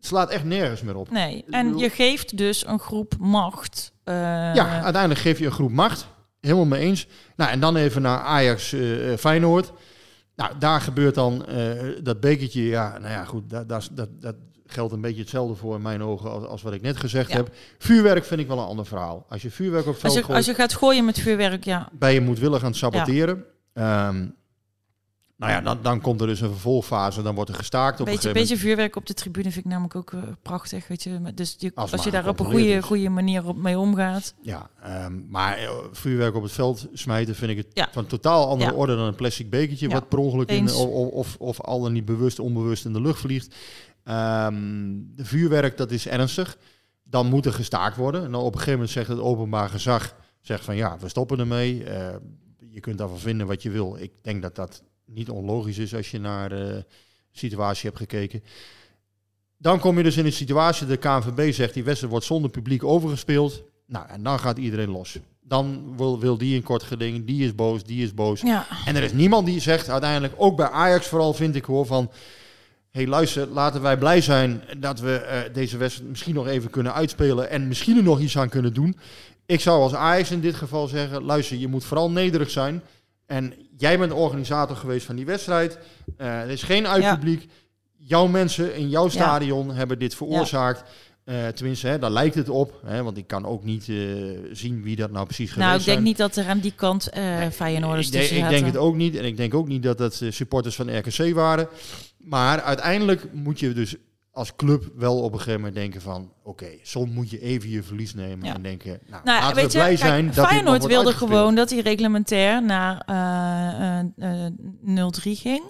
het slaat echt nergens meer op. Nee, en je geeft dus een groep macht. eh, Ja, uiteindelijk geef je een groep macht. Helemaal mee eens. Nou, en dan even naar Ajax eh, Feyenoord. Nou, daar gebeurt dan dat bekertje. Ja, nou ja, goed. Dat, dat, dat, dat geldt een beetje hetzelfde voor in mijn ogen als, als wat ik net gezegd Ja. heb. Vuurwerk vind ik wel een ander verhaal. Als je vuurwerk op als, je, als je gaat gooien met vuurwerk, ja. ben je moedwillig aan het saboteren. Ehm, nou ja, dan, dan komt er dus een vervolgfase. Dan wordt er gestaakt op Beetje, een gegeven beetje vuurwerk op de tribune vind ik namelijk ook eh, prachtig. Weet je. Dus je, Als je daar op een goede, is. goede manier op mee omgaat. Ja, ehm, maar eh, vuurwerk op het veld smijten vind ik het Ja. van totaal andere Ja. orde dan een plastic bekertje Ja. wat per ongeluk in, of, of, of al dan niet bewust onbewust in de lucht vliegt. Ehm, de vuurwerk, dat is ernstig. Dan moet er gestaakt worden. En dan op een gegeven moment zegt het openbaar gezag zegt van ja, we stoppen ermee. Eh, je kunt daarvan vinden wat je wil. Ik denk dat dat niet onlogisch is als je naar de situatie hebt gekeken. Dan kom je dus in een situatie, de KNVB zegt die wedstrijd wordt zonder publiek overgespeeld. Nou, en dan gaat iedereen los. Dan wil, wil die een kort geding, die is boos, die is boos. Ja. En er is niemand die zegt uiteindelijk, ook bij Ajax vooral vind ik hoor, van... hey, luister, laten wij blij zijn dat we eh, deze wedstrijd misschien nog even kunnen uitspelen... en misschien er nog iets aan kunnen doen. Ik zou als Ajax in dit geval zeggen, luister, je moet vooral nederig zijn... En jij bent de organisator geweest van die wedstrijd. Eh, er is geen uitpubliek. Jouw mensen in jouw stadion hebben dit veroorzaakt. Eh, tenminste, hè, daar lijkt het op. Hè, want ik kan ook niet eh, zien wie dat nou precies geweest Nou, ik denk zijn. niet dat er aan die kant eh Feyenoorders Ik, tussen ik denk het ook niet. En ik denk ook niet dat dat supporters van RKC waren. Maar uiteindelijk moet je dus als club wel op een gegeven moment denken van... Oké, soms moet je even je verlies nemen en denken... Nou, Nou, laten weet we je, blij kijk, zijn dat Feyenoord wilde uitgespeeld. gewoon dat hij reglementair naar eh, eh, eh, 0-3 ging.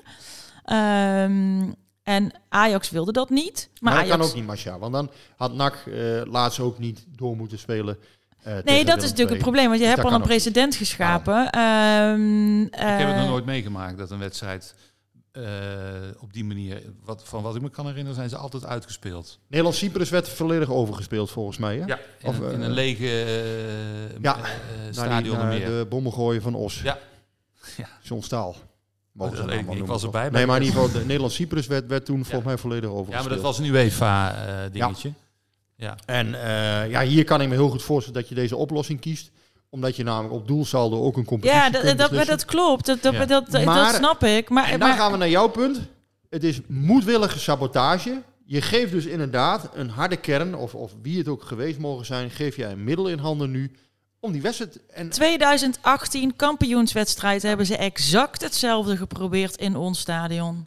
Ehm, en Ajax wilde dat niet. Maar, Maar, dat Ajax, kan ook niet, Masha. Want dan had NAC eh laatst ook niet door moeten spelen. eh, Nee, dat is natuurlijk het probleem. Want je Dus hebt al een precedent geschapen. Ehm, Ik heb het eh, nog nooit meegemaakt dat een wedstrijd eh, op die manier, wat, van wat ik me kan herinneren, zijn ze altijd uitgespeeld. Nederland-Cyprus werd volledig overgespeeld volgens mij. Hè? Ja, in, Of, een, in eh, een lege eh, ja, eh, naar stadion die- naar de bommengooien van Os. Ja. ja. John Staal. Ik. Ik was erbij bij Nee, maar in de- ieder geval, de Nederland-Cyprus werd, werd toen volgens mij volledig Ja, overgespeeld. maar dat was een UEFA-dingetje. ja. En eh, ja, hier kan ik me heel goed voorstellen dat je deze oplossing kiest. Omdat je namelijk op doelsaldo ook een competitie Ja, dat, dat, dat klopt. Dat, dat, Ja. dat, dat, Maar- snap ik. Maar, en dan maar, gaan we naar jouw punt. Het is moedwillige sabotage. Je geeft dus inderdaad een harde kern, of, of wie het ook geweest mogen zijn, geef jij een middel in handen nu om die wedstrijd... En 2018 kampioenswedstrijd hebben ze exact hetzelfde geprobeerd in ons stadion.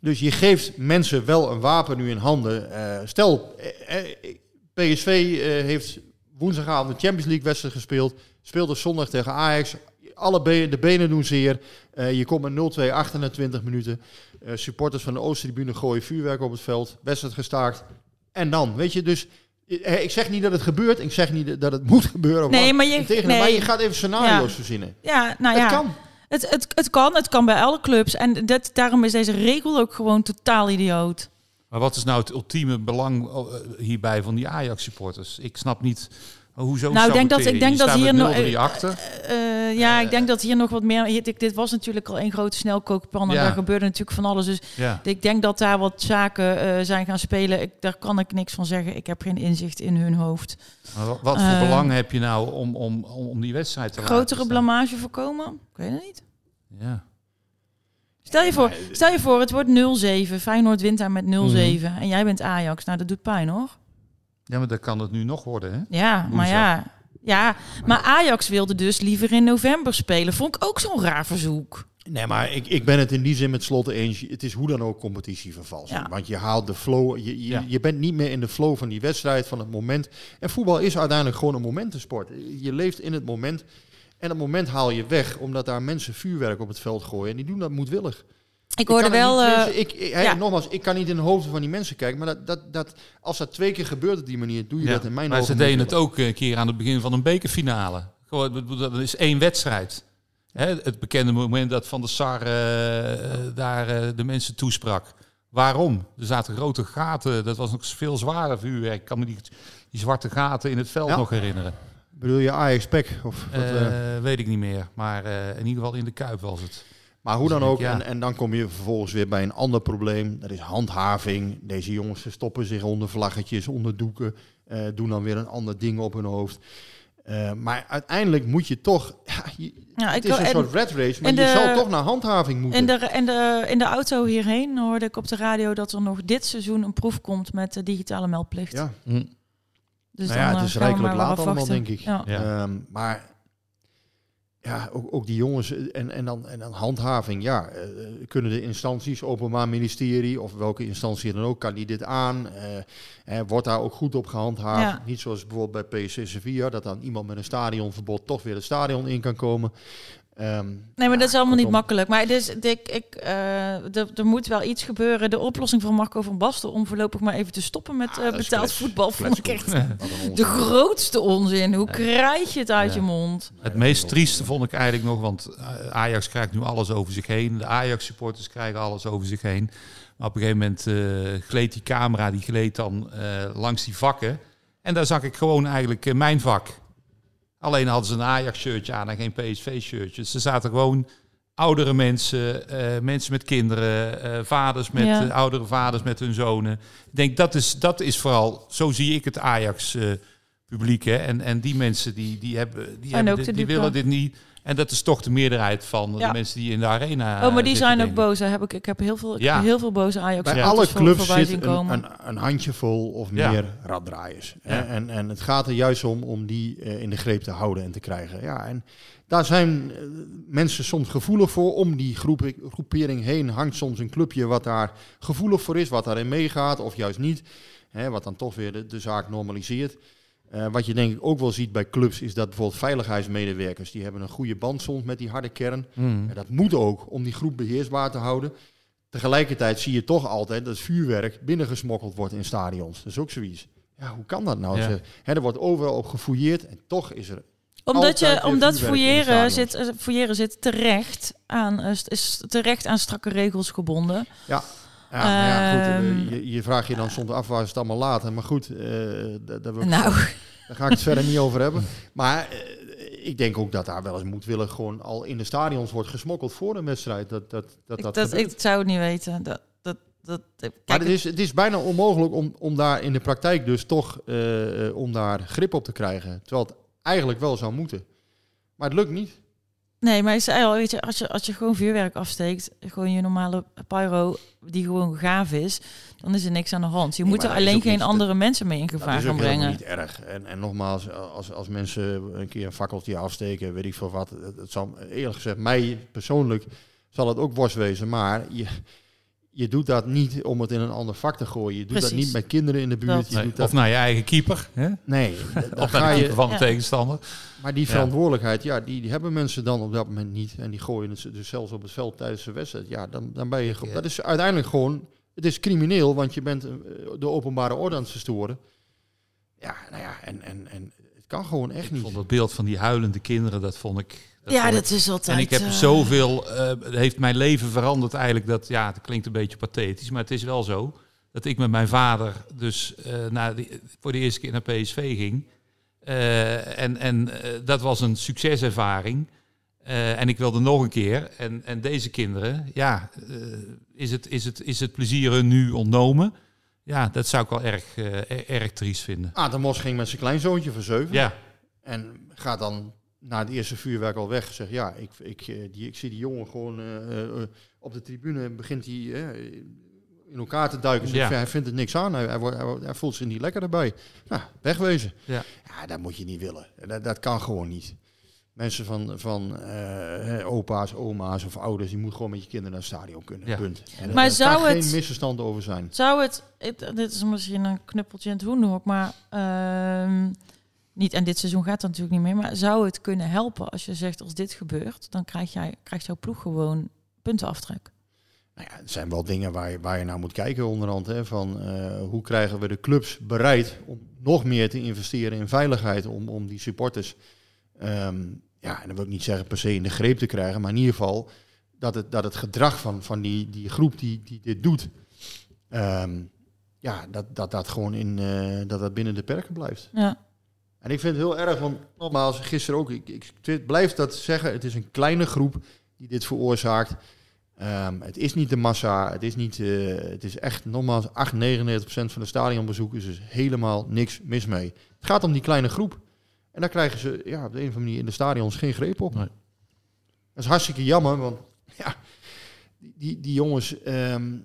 Dus je geeft mensen wel een wapen nu in handen. Eh, stel, eh, eh, PSV heeft woensdagavond de Champions League wedstrijd gespeeld. Speelde zondag tegen Ajax. Alle be- de benen doen zeer. Eh, je komt met 0-2 achter na 20 minuten. Eh, supporters van de Oosttribune gooien vuurwerk op het veld. Wedstrijd gestaakt. En dan, weet je, dus... eh, Ik zeg niet dat het gebeurt. Ik zeg niet dat het moet gebeuren. Nee, maar je- nee. maar je gaat even scenario's Ja. verzinnen. Ja, nou Het ja. kan. Het, het, het kan, het kan bij alle clubs. En dat, daarom is deze regel ook gewoon totaal idioot. Maar wat is nou het ultieme belang hierbij van die Ajax-supporters? Ik snap niet hoezo Nou, ik denk dat, ik denk dat hier nog. 0-3 achter. eh, ja, ik denk dat hier nog wat meer. dit, dit was natuurlijk al een grote snelkookpan. En Ja. daar gebeurde natuurlijk van alles. Dus Ja. ik denk dat daar wat zaken eh, zijn gaan spelen. Ik, daar kan ik niks van zeggen. Ik heb geen inzicht in hun hoofd. Maar wa- wat voor belang heb je nou om, om, om, om die wedstrijd te laten Grotere blamage voorkomen? Ik weet het niet. Ja. Stel je voor, stel je voor het wordt 0-7. Feyenoord wint daar met 0-7. Mhm. En jij bent Ajax. Nou, dat doet pijn hoor. Ja, maar dan kan het nu nog worden, hè? Ja, maar ja. Ja, maar Ajax wilde dus liever in november spelen. Vond ik ook zo'n raar verzoek. Nee, maar ik, ik ben het in die zin met Slot eens. Het is hoe dan ook competitievervalsing. Ja. Want je haalt de flow. Je, je, Ja. je bent niet meer in de flow van die wedstrijd, van het moment. En voetbal is uiteindelijk gewoon een momentensport. Je leeft in het moment. En dat moment haal je weg, omdat daar mensen vuurwerk op het veld gooien. En die doen dat moedwillig. Ik hoorde wel... niet- eh, ik, ik, hey, ja. Nogmaals, ik kan niet in de hoofden van die mensen kijken. Maar dat, dat, dat, als dat twee keer gebeurt op die manier, doe je Ja, dat in mijn maar ogen ze deden het ook een keer aan het begin van een bekerfinale. Gewoon, Dat is één wedstrijd. Hè, het bekende moment dat Van der Sar eh, daar eh, de mensen toesprak. Waarom? Er zaten grote gaten. Dat was nog veel zwaarder vuurwerk. Ik kan me die, die zwarte gaten in het veld Ja. nog herinneren. Bedoel je Ajax Pek? Of wat, weet ik niet meer. Maar eh, in ieder geval in de Kuip was het. Maar hoe Dus dan ook, en, en dan kom je vervolgens weer bij een ander probleem. Dat is handhaving. Deze jongens verstoppen zich onder vlaggetjes, onder doeken. eh, doen dan weer een ander ding op hun hoofd. Eh, maar uiteindelijk moet je toch... Ja, je- Ja, het is een en- soort red race, maar je zal toch naar handhaving moeten. in, de, in, de, in de auto hierheen hoorde ik op de radio dat er nog dit seizoen een proef komt met de digitale meldplicht. Ja. Dus nou ja, dan, het is eh, we rijkelijk laat allemaal, denk ik. Ja. Ehm, maar ja, ook, ook die jongens eh, en, en, dan, en dan handhaving. Ja, eh, kunnen de instanties, openbaar ministerie of welke instantie dan ook, kan die dit aan? Eh, eh, wordt daar ook goed op gehandhaafd? Ja. Niet zoals bijvoorbeeld bij PSC Sevilla, dat dan iemand met een stadionverbod toch weer het stadion in kan komen. Ehm, Nee, maar dat is allemaal niet makkelijk. Maar dus, ik, ik, eh, er, er moet wel iets gebeuren. De oplossing van Marco van Basten om voorlopig maar even te stoppen met eh, dat is betaald klets- voetbal vond ik echt de grootste onzin. Hoe krijg je het uit Ja. je mond? Het meest trieste vond ik eigenlijk nog, want eh, Ajax krijgt nu alles over zich heen. De Ajax-supporters krijgen alles over zich heen. Maar op een gegeven moment eh, gleed die camera, die gleed dan eh, langs die vakken. En daar zag ik gewoon eigenlijk eh, mijn vak. Alleen hadden ze een Ajax-shirtje aan en geen PSV-shirtje. Dus er zaten gewoon oudere mensen, eh, mensen met kinderen, eh, vaders met Ja. eh, oudere vaders met hun zonen. Ik denk dat is, dat is vooral, zo zie ik het Ajax-publiek. hè en, en die mensen die, die, hebben, die, hebben dit- willen dit niet. En dat is toch de meerderheid van Ja. de mensen die in de arena. Oh, maar die zijn ook boos. hè. Heb ik, ik heb heel veel, ik Ja. heb heel veel boze Ajax Bij alle clubs voorbij zit een, komen. een, een handjevol of Ja. meer raddraaiers. hè. Ja. En, en het gaat er juist om om die eh, in de greep te houden en te krijgen. Ja, en daar zijn eh, mensen soms gevoelig voor. Om die groep, groepering heen hangt soms een clubje wat daar gevoelig voor is, wat daarin meegaat of juist niet. Hè, wat dan toch weer de, de zaak normaliseert. Eh, wat je denk ik ook wel ziet bij clubs is dat bijvoorbeeld veiligheidsmedewerkers, die hebben een goede band soms met die harde kern. Hmm. En dat moet ook om die groep beheersbaar te houden. Tegelijkertijd zie je toch altijd dat vuurwerk binnengesmokkeld wordt in stadions. Dat is ook zoiets. Ja, hoe kan dat nou? Ja. Ze- Hè, er wordt overal op gefouilleerd en toch is er Omdat, je, omdat fouilleren zit, eh, fouilleren zit terecht aan, eh, is terecht aan strakke regels gebonden. Ja. Ja, nou ja, goed. eh, Ehm. je, je vraagt je dan soms af waar ze het allemaal laten. Maar goed, eh, daar, daar, wil ik- Nou. daar ga ik het verder niet over hebben. Maar eh, ik denk ook dat daar wel eens moedwillig gewoon al in de stadions wordt gesmokkeld voor een wedstrijd. Dat dat, dat, Ik, dat, dat, ik zou het niet weten. Dat, dat, dat, Maar kijk, het is, het is bijna onmogelijk om, om daar in de praktijk dus toch om daar grip op te krijgen. Terwijl het eigenlijk wel zou moeten. Maar het lukt niet. Nee, maar ik zei al, weet je, als je, als je gewoon vuurwerk afsteekt, gewoon je normale pyro die gewoon gaaf is, dan is er niks aan de hand. Je Nee, moet er dat is alleen geen andere mensen mee in Dat gevaar is gaan ook helemaal brengen. niet erg. En, en nogmaals, als, als mensen een keer een fakkeltje afsteken, weet ik veel wat. Het, het zal, eerlijk gezegd, mij persoonlijk zal het ook worst wezen. Maar je, je doet dat niet om het in een ander vak te gooien. Je doet dat niet met kinderen in de buurt. Dat. Je Nee, doet dat, of naar je eigen keeper. Hè? nee, Of ga naar de je, keeper van de Ja. tegenstander. maar die verantwoordelijkheid, ja, die, die hebben mensen dan op dat moment niet. En die gooien het dus zelfs op het veld tijdens de wedstrijd. Ja, dan, dan ben je... ge- Dat is uiteindelijk gewoon... Het is crimineel, want je bent eh, de openbare orde aan het verstoren. Ja, nou ja, en, en, en het kan gewoon echt Ik niet. vond dat beeld van die huilende kinderen, dat vond ik... dat Ja, dat is altijd... En ik heb eh, zoveel, eh, het heeft mijn leven veranderd eigenlijk. Dat, ja, het klinkt een beetje pathetisch, maar het is wel zo. Dat ik met mijn vader dus eh, naar die, voor de eerste keer naar PSV ging. Eh, en en dat was een succeservaring. Eh, en ik wilde nog een keer. En, en deze kinderen, ja, eh, is, het, is, het, is het plezier hun nu ontnomen? Ja, dat zou ik wel erg, erg triest vinden. Aad de Mos ging met zijn kleinzoontje voor zeven. Ja, En gaat dan na het eerste vuurwerk al weg. Zegt ja, ik, ik, eh, die, ik zie die jongen gewoon eh, eh, op de tribune begint hij in elkaar te duiken. Zegt, Ja. Hij vindt het niks aan. Hij, hij, wordt- hij, voelt zich niet lekker erbij. Nou, wegwezen. Ja. ja, dat moet je niet willen. Dat, dat kan gewoon niet. Mensen van, van eh, opa's, oma's of ouders, die moeten gewoon met je kinderen naar het stadion kunnen. Ja. Punt. En Maar er zou kan het- geen misverstand over zijn. Zou het, het- dit is misschien een knuppeltje in het hoenderhok, maar ehm, niet, en dit seizoen gaat dat natuurlijk niet meer, maar zou het kunnen helpen als je zegt als dit gebeurt, dan krijg jij, krijgt jouw ploeg gewoon puntenaftrek. Nou ja, het zijn wel dingen waar je, waar je naar moet kijken onderhand. Hè, van eh, hoe krijgen we de clubs bereid om nog meer te investeren in veiligheid. Om, om die supporters, ehm, ja, en dan wil ik niet zeggen per se in de greep te krijgen. Maar in ieder geval dat het, dat het gedrag van, van die, die groep die, die dit doet. ehm, ja, dat dat, dat gewoon in, eh, dat dat binnen de perken blijft. Ja. En ik vind het heel erg, want nogmaals, gisteren ook, ik, ik, ik blijf dat zeggen, het is een kleine groep die dit veroorzaakt. Ehm, het is niet de massa, het is, niet, eh, het is echt nogmaals 8, 99% van de stadionbezoekers, dus helemaal niks mis mee. Het gaat om die kleine groep. En daar krijgen ze ja, op de een of andere manier in de stadions geen greep op. Nee. Dat is hartstikke jammer, want ja, die, die, die jongens, ehm,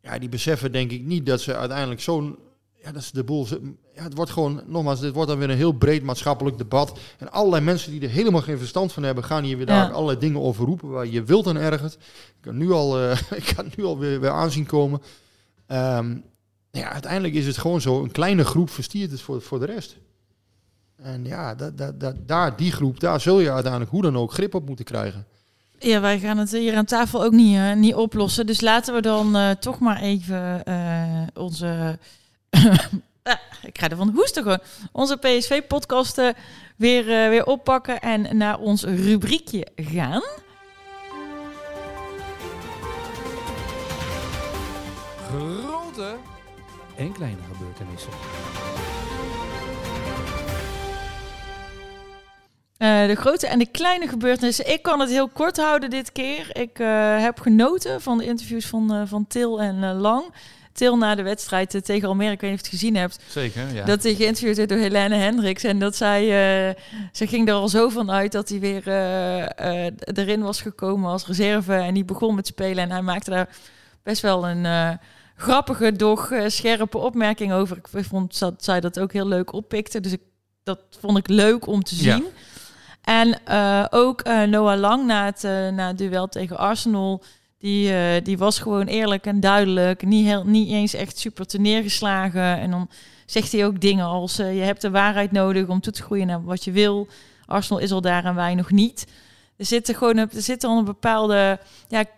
ja, die beseffen denk ik niet dat ze uiteindelijk zo'n, ja, dat is de boel, ja, het wordt gewoon, nogmaals, dit wordt dan weer een heel breed maatschappelijk debat. En allerlei mensen die er helemaal geen verstand van hebben, gaan hier weer Ja. daar allerlei dingen over roepen waar je wilt en ergert. Ik kan nu al, eh, ik kan nu al weer, weer aanzien komen. Ehm, ja, uiteindelijk is het gewoon zo, een kleine groep verstiert het voor, voor de rest. En ja, dat, dat, dat, daar, die groep, daar zul je uiteindelijk hoe dan ook grip op moeten krijgen. Ja, wij gaan het hier aan tafel ook niet, eh, niet oplossen. Dus laten we dan eh, toch maar even onze. Ah, ik ga ervan hoesten gewoon. Onze PSV-podcast eh, weer, eh, weer oppakken en naar ons rubriekje gaan. Grote en kleine gebeurtenissen. Eh, de grote en de kleine gebeurtenissen. Ik kan het heel kort houden dit keer. Ik eh, heb genoten van de interviews van, van Til en Lang. Til na de wedstrijd eh, tegen Almere, ik weet niet of je het gezien hebt. zeker. Ja. Dat hij geïnterviewd werd door Helene Hendricks. En dat zij, eh, ze ging er al zo van uit dat hij weer eh, erin was gekomen als reserve. En die begon met spelen. En hij maakte daar best wel een grappige, doch scherpe opmerking over. Ik vond dat zij dat ook heel leuk oppikte. Dus ik, dat vond ik leuk om te Ja. zien. En ook Noah Lang na het, na het duel tegen Arsenal. Die, eh, die was gewoon eerlijk en duidelijk. Niet, heel, niet eens echt super te neergeslagen. En dan zegt hij ook dingen als... eh, je hebt de waarheid nodig om toe te groeien naar wat je wil. Arsenal is al daar en wij nog niet. Er zit er gewoon een, er zit een bepaalde... Ja, ik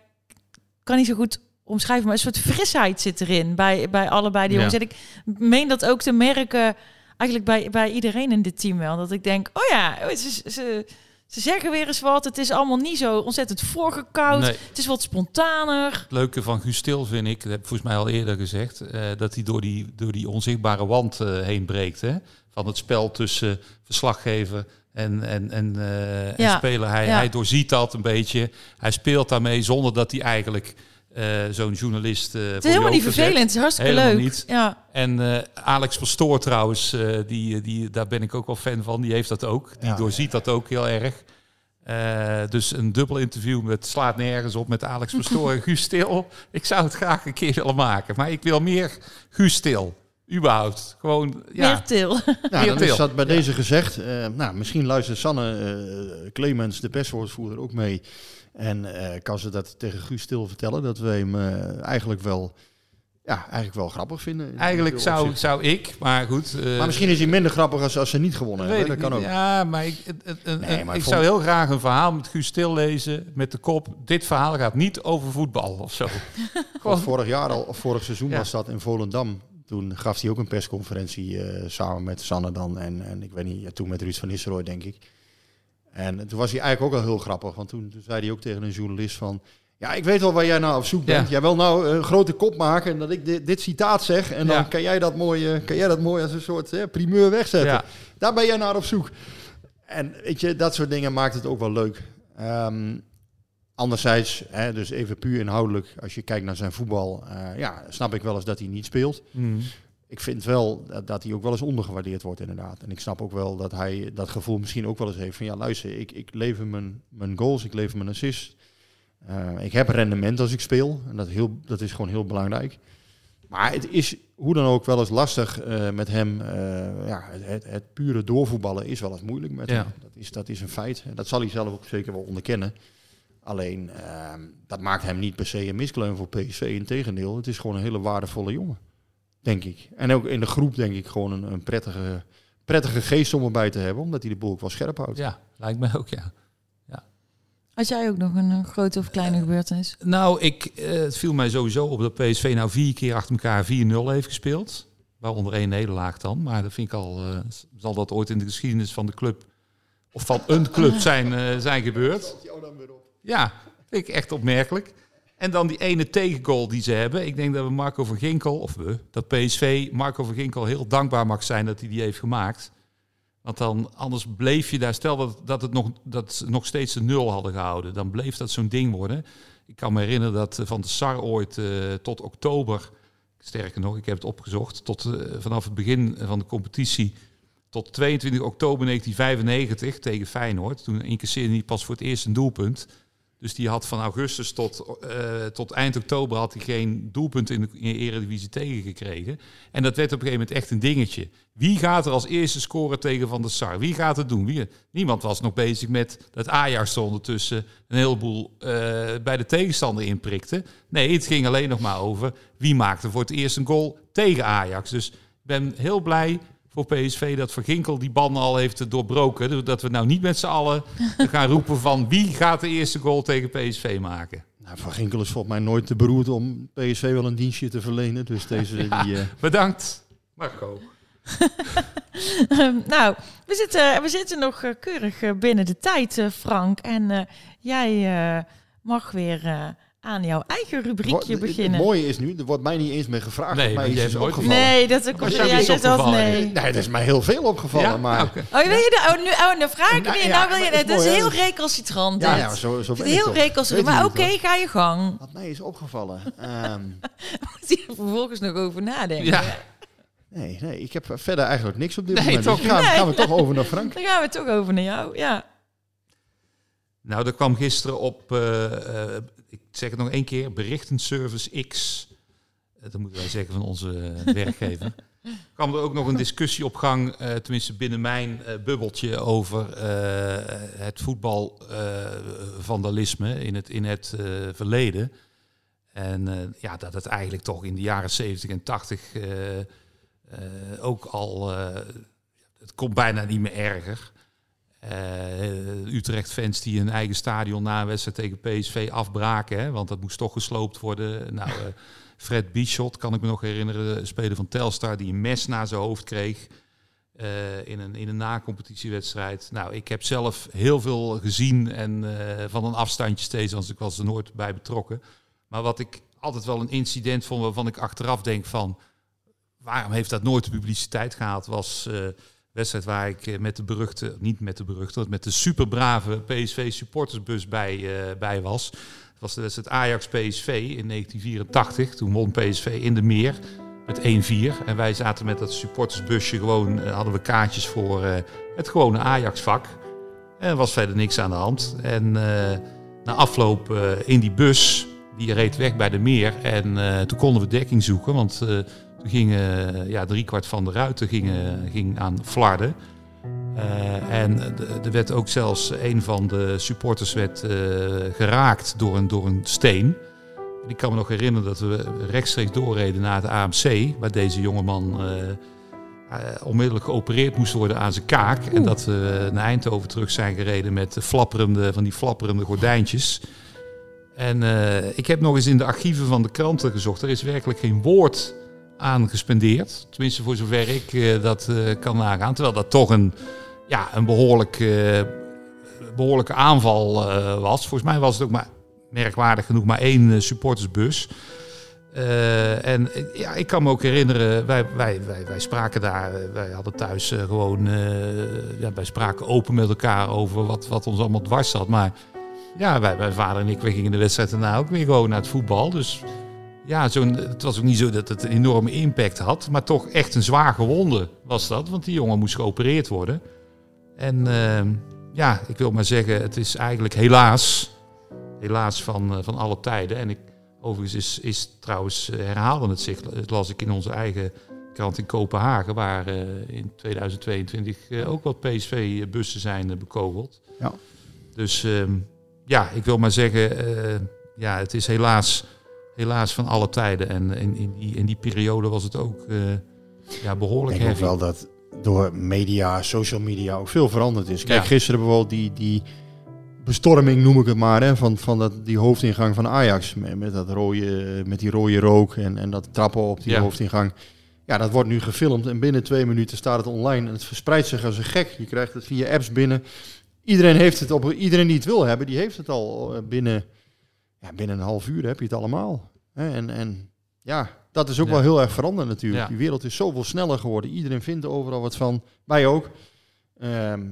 kan niet zo goed omschrijven, maar een soort frisheid zit erin bij, bij allebei die Ja. jongens. En ik meen dat ook te merken eigenlijk bij, bij iedereen in dit team wel. Dat ik denk, oh ja, oh, ze, ze, ze zeggen weer eens wat. Het is allemaal niet zo ontzettend voorgekoud. Nee. Het is wat spontaner. Het leuke van Guus Til vind ik, dat heb ik volgens mij al eerder gezegd, eh, dat hij door die, door die onzichtbare wand eh, heen breekt. Hè? Van het spel tussen verslaggever en, en, en, eh, en speler. Hij, Ja. hij doorziet dat een beetje. Hij speelt daarmee zonder dat hij eigenlijk eh, zo'n journalist. eh, Het is helemaal niet vervelend. Het is hartstikke Helemaal leuk. niet. Ja. En eh, Alex Pastoor trouwens, eh, die, die, daar ben ik ook wel fan van. Die heeft dat ook. Die Ja, doorziet dat ook heel erg. Eh, dus een dubbel interview met slaat nergens op met Alex Pastoor en Guus Stil. Ik zou het graag een keer willen maken. Maar ik wil meer Guus Stil. Überhaupt. Gewoon, ja. Meer til. Nou, dan is dat bij deze gezegd. Eh, nou, misschien luistert Sanne eh, Clemens, de perswoordvoerder, ook mee. En eh, kan ze dat tegen Guus Stil vertellen. Dat wij hem eh, eigenlijk, wel, ja, eigenlijk wel grappig vinden. in Eigenlijk zou, zou ik, maar goed. eh, Maar misschien is hij minder grappig als, als ze niet gewonnen hebben. Dat kan niet. ook. Ja, maar ik, het- het- het- Nee, maar ik zou heel graag een verhaal met Guus Stil lezen. Met de kop, dit verhaal gaat niet over voetbal of zo. Vorig jaar al, vorig seizoen Ja. was dat in Volendam. Toen gaf hij ook een persconferentie samen met Sanne dan. En, en ik weet niet, ja, toen met Ruud van Nistelrooy, denk ik. En toen was hij eigenlijk ook al heel grappig. Want toen, toen zei hij ook tegen een journalist van... Ja, ik weet wel waar jij nou op zoek bent. Ja. Jij wil nou een grote kop maken en dat ik dit, dit citaat zeg. En dan Ja. kan, jij dat mooi, eh, kan jij dat mooi als een soort eh, primeur wegzetten. Ja. Daar ben jij naar op zoek. En weet je, dat soort dingen maakt het ook wel leuk. Ehm, anderzijds, hè, dus even puur inhoudelijk, als je kijkt naar zijn voetbal, eh, ja, snap ik wel eens dat hij niet speelt. Mm. Ik vind wel dat, dat hij ook wel eens ondergewaardeerd wordt, inderdaad. En ik snap ook wel dat hij dat gevoel misschien ook wel eens heeft van, ja, luister, ik, ik lever mijn, mijn goals, ik lever mijn assists. Eh, ik heb rendement als ik speel. En dat, heel, dat is gewoon heel belangrijk. Maar het is hoe dan ook wel eens lastig eh, met hem. eh, ja, het, het, het pure doorvoetballen is wel eens moeilijk met Ja. hem. Dat is, dat is een feit. En dat zal hij zelf ook zeker wel onderkennen. Alleen, ehm, dat maakt hem niet per se een miskleun voor PSV. Integendeel, het is gewoon een hele waardevolle jongen. Denk ik. En ook in de groep denk ik gewoon een, een prettige, prettige geest om erbij te hebben. Omdat hij de boel ook wel scherp houdt. Ja, lijkt mij ook, ja. Had jij ook nog een eh, grote of kleine gebeurtenis? Nou, ik, eh, het viel mij sowieso op dat PSV nou vier keer achter elkaar 4-0 heeft gespeeld. Waaronder één nederlaag dan. Maar dat vind ik al, eh, zal dat ooit in de geschiedenis van de club of van een club zijn, eh, zijn gebeurd. Ja, vind ik echt opmerkelijk. En dan die ene tegengoal die ze hebben. Ik denk dat we Marco van Ginkel, of we, dat PSV Marco van Ginkel heel dankbaar mag zijn dat hij die heeft gemaakt. Want dan, anders bleef je daar, stel dat, dat, het nog, dat ze nog steeds een nul hadden gehouden, dan bleef dat zo'n ding worden. Ik kan me herinneren dat eh, Van de Sar ooit eh, tot oktober, sterker nog, ik heb het opgezocht, tot eh, vanaf het begin van de competitie tot 22 oktober 1995 tegen Feyenoord. Toen incasseerde hij pas voor het eerst een doelpunt. Dus die had van augustus tot, eh, tot eind oktober had hij geen doelpunt in de, in de Eredivisie tegengekregen. En dat werd op een gegeven moment echt een dingetje. Wie gaat er als eerste scoren tegen Van der Sar? Wie gaat het doen? Wie? Niemand was nog bezig met dat Ajax er ondertussen een heleboel eh, bij de tegenstander inprikte. Nee, het ging alleen nog maar over wie maakte voor het eerst een goal tegen Ajax. Dus ik ben heel blij voor PSV dat Van Ginkel die banden al heeft doorbroken. Dat we nou niet met z'n allen gaan roepen van wie gaat de eerste goal tegen PSV maken. Nou, van Ginkel is volgens mij nooit te beroerd om PSV wel een dienstje te verlenen. Dus deze Ja, die, eh, Bedankt, Marco. Ehm, nou, we zitten, we zitten nog eh, keurig eh, binnen de tijd, eh, Frank. En eh, jij eh, mag weer eh, aan jouw eigen rubriekje het- beginnen. Het mooie is nu, er wordt mij niet eens meer gevraagd. Nee, mij is nooit- opgevallen. Nee, dat komt jij altijd opgevallen? nee. Nee, dat is mij heel veel opgevallen. Ja? maar, Oké. Oh, wil je de, oh, nu, oh, dan vraag ik Nou, weer. ja, nou wil je, dat is dat mooi, heel recalcitrant. ja, ja, zo, zo ben ik heel toch. recalcitrant. Maar oké, het ga je gang. Wat mij is opgevallen. Ehm, Moet je er vervolgens nog over nadenken. Ja. nee, nee, ik heb verder eigenlijk niks op dit Nee, moment. toch Dus gaan, niet? gaan we toch over naar Frank. Dan gaan we toch over naar jou. Ja. Nou, er kwam gisteren op, eh, eh, ik zeg het nog één keer, berichtenservice X. Eh, dat moeten wij zeggen van onze eh, werkgever. kwam er ook nog een discussie op gang, eh, tenminste binnen mijn bubbeltje, over het voetbalvandalisme in het, in het verleden. En ja, dat het eigenlijk toch in de jaren 70 en 80 eh, eh, ook al, het komt bijna niet meer erger. Eh, Utrecht-fans die hun eigen stadion na een wedstrijd tegen PSV afbraken. Hè, want dat moest toch gesloopt worden. Nou, eh, Fred Bischot, kan ik me nog herinneren, speler van Telstar, die een mes naar zijn hoofd kreeg. eh, in een, in een na-competitiewedstrijd. Nou, ik heb zelf heel veel gezien en van een afstandje steeds, want ik was er nooit bij betrokken. Maar wat ik altijd wel een incident vond waarvan ik achteraf denk van... waarom heeft dat nooit de publiciteit gehaald, was wedstrijd waar ik eh, met de beruchte, niet met de beruchte, met de superbrave PSV supportersbus bij, eh, bij was. Dat was de wedstrijd Ajax-PSV in 1984. Toen won PSV in de meer met 1-4. En wij zaten met dat supportersbusje gewoon, eh, hadden we kaartjes voor het gewone Ajax-vak. En er was verder niks aan de hand. En na afloop in die bus, die reed weg bij de meer. En toen konden we dekking zoeken, want gingen ja, driekwart van de ruiten gingen, ging aan flarden. Eh, en er werd ook zelfs een van de supporters werd, eh, geraakt door een, door een steen. En ik kan me nog herinneren dat we rechtstreeks doorreden naar het AMC, waar deze jongeman eh, eh, onmiddellijk geopereerd moest worden aan zijn kaak. En dat we naar Eindhoven terug zijn gereden met flapperende, van die flapperende gordijntjes. En ik heb nog eens in de archieven van de kranten gezocht. Er is werkelijk geen woord aan gespendeerd. Tenminste, voor zover ik eh, dat eh, kan nagaan. Terwijl dat toch een, ja, een behoorlijk, eh, behoorlijke aanval was. Volgens mij was het ook maar merkwaardig genoeg maar één supportersbus. En ja, ik kan me ook herinneren, wij, wij, wij, wij spraken daar, wij hadden thuis gewoon, ja, wij spraken open met elkaar over wat, wat ons allemaal dwars zat. Maar ja, wij, mijn vader en ik, gingen de wedstrijd daarna ook weer gewoon naar het voetbal. Dus ja, het was ook niet zo dat het een enorme impact had, maar toch echt een zwaar gewonde was dat, want die jongen moest geopereerd worden. En eh, ja, ik wil maar zeggen, het is eigenlijk helaas, helaas van, eh, van alle tijden. En ik, overigens is, is trouwens, eh, herhaalde het zich, dat las ik in onze eigen krant in Kopenhagen, waar eh, in 2022 eh, ook wat PSV-bussen zijn bekogeld. Ja. Dus ehm, ja, ik wil maar zeggen, ja, het is helaas, helaas van alle tijden. En in, in, die, in die periode was het ook eh, ja, Ik behoorlijk denk ook heavy. wel dat door media, social media ook veel veranderd is. Kijk, Ja. gisteren bijvoorbeeld die, die bestorming, noem ik het maar, hè, van, van dat, die hoofdingang van Ajax. Met, met, dat rode, met die rode rook en, en dat trappen op die Ja. hoofdingang. Ja, dat wordt nu gefilmd en binnen twee minuten staat het online. En het verspreidt zich als een gek. Je krijgt het via apps binnen. Iedereen heeft het op, iedereen die het wil hebben, die heeft het al eh, binnen, ja, binnen een half uur heb je het allemaal. En, en ja, dat is ook Ja. wel heel erg veranderd natuurlijk. Ja. Die wereld is zoveel sneller geworden. Iedereen vindt er overal wat van. Wij ook. Ehm,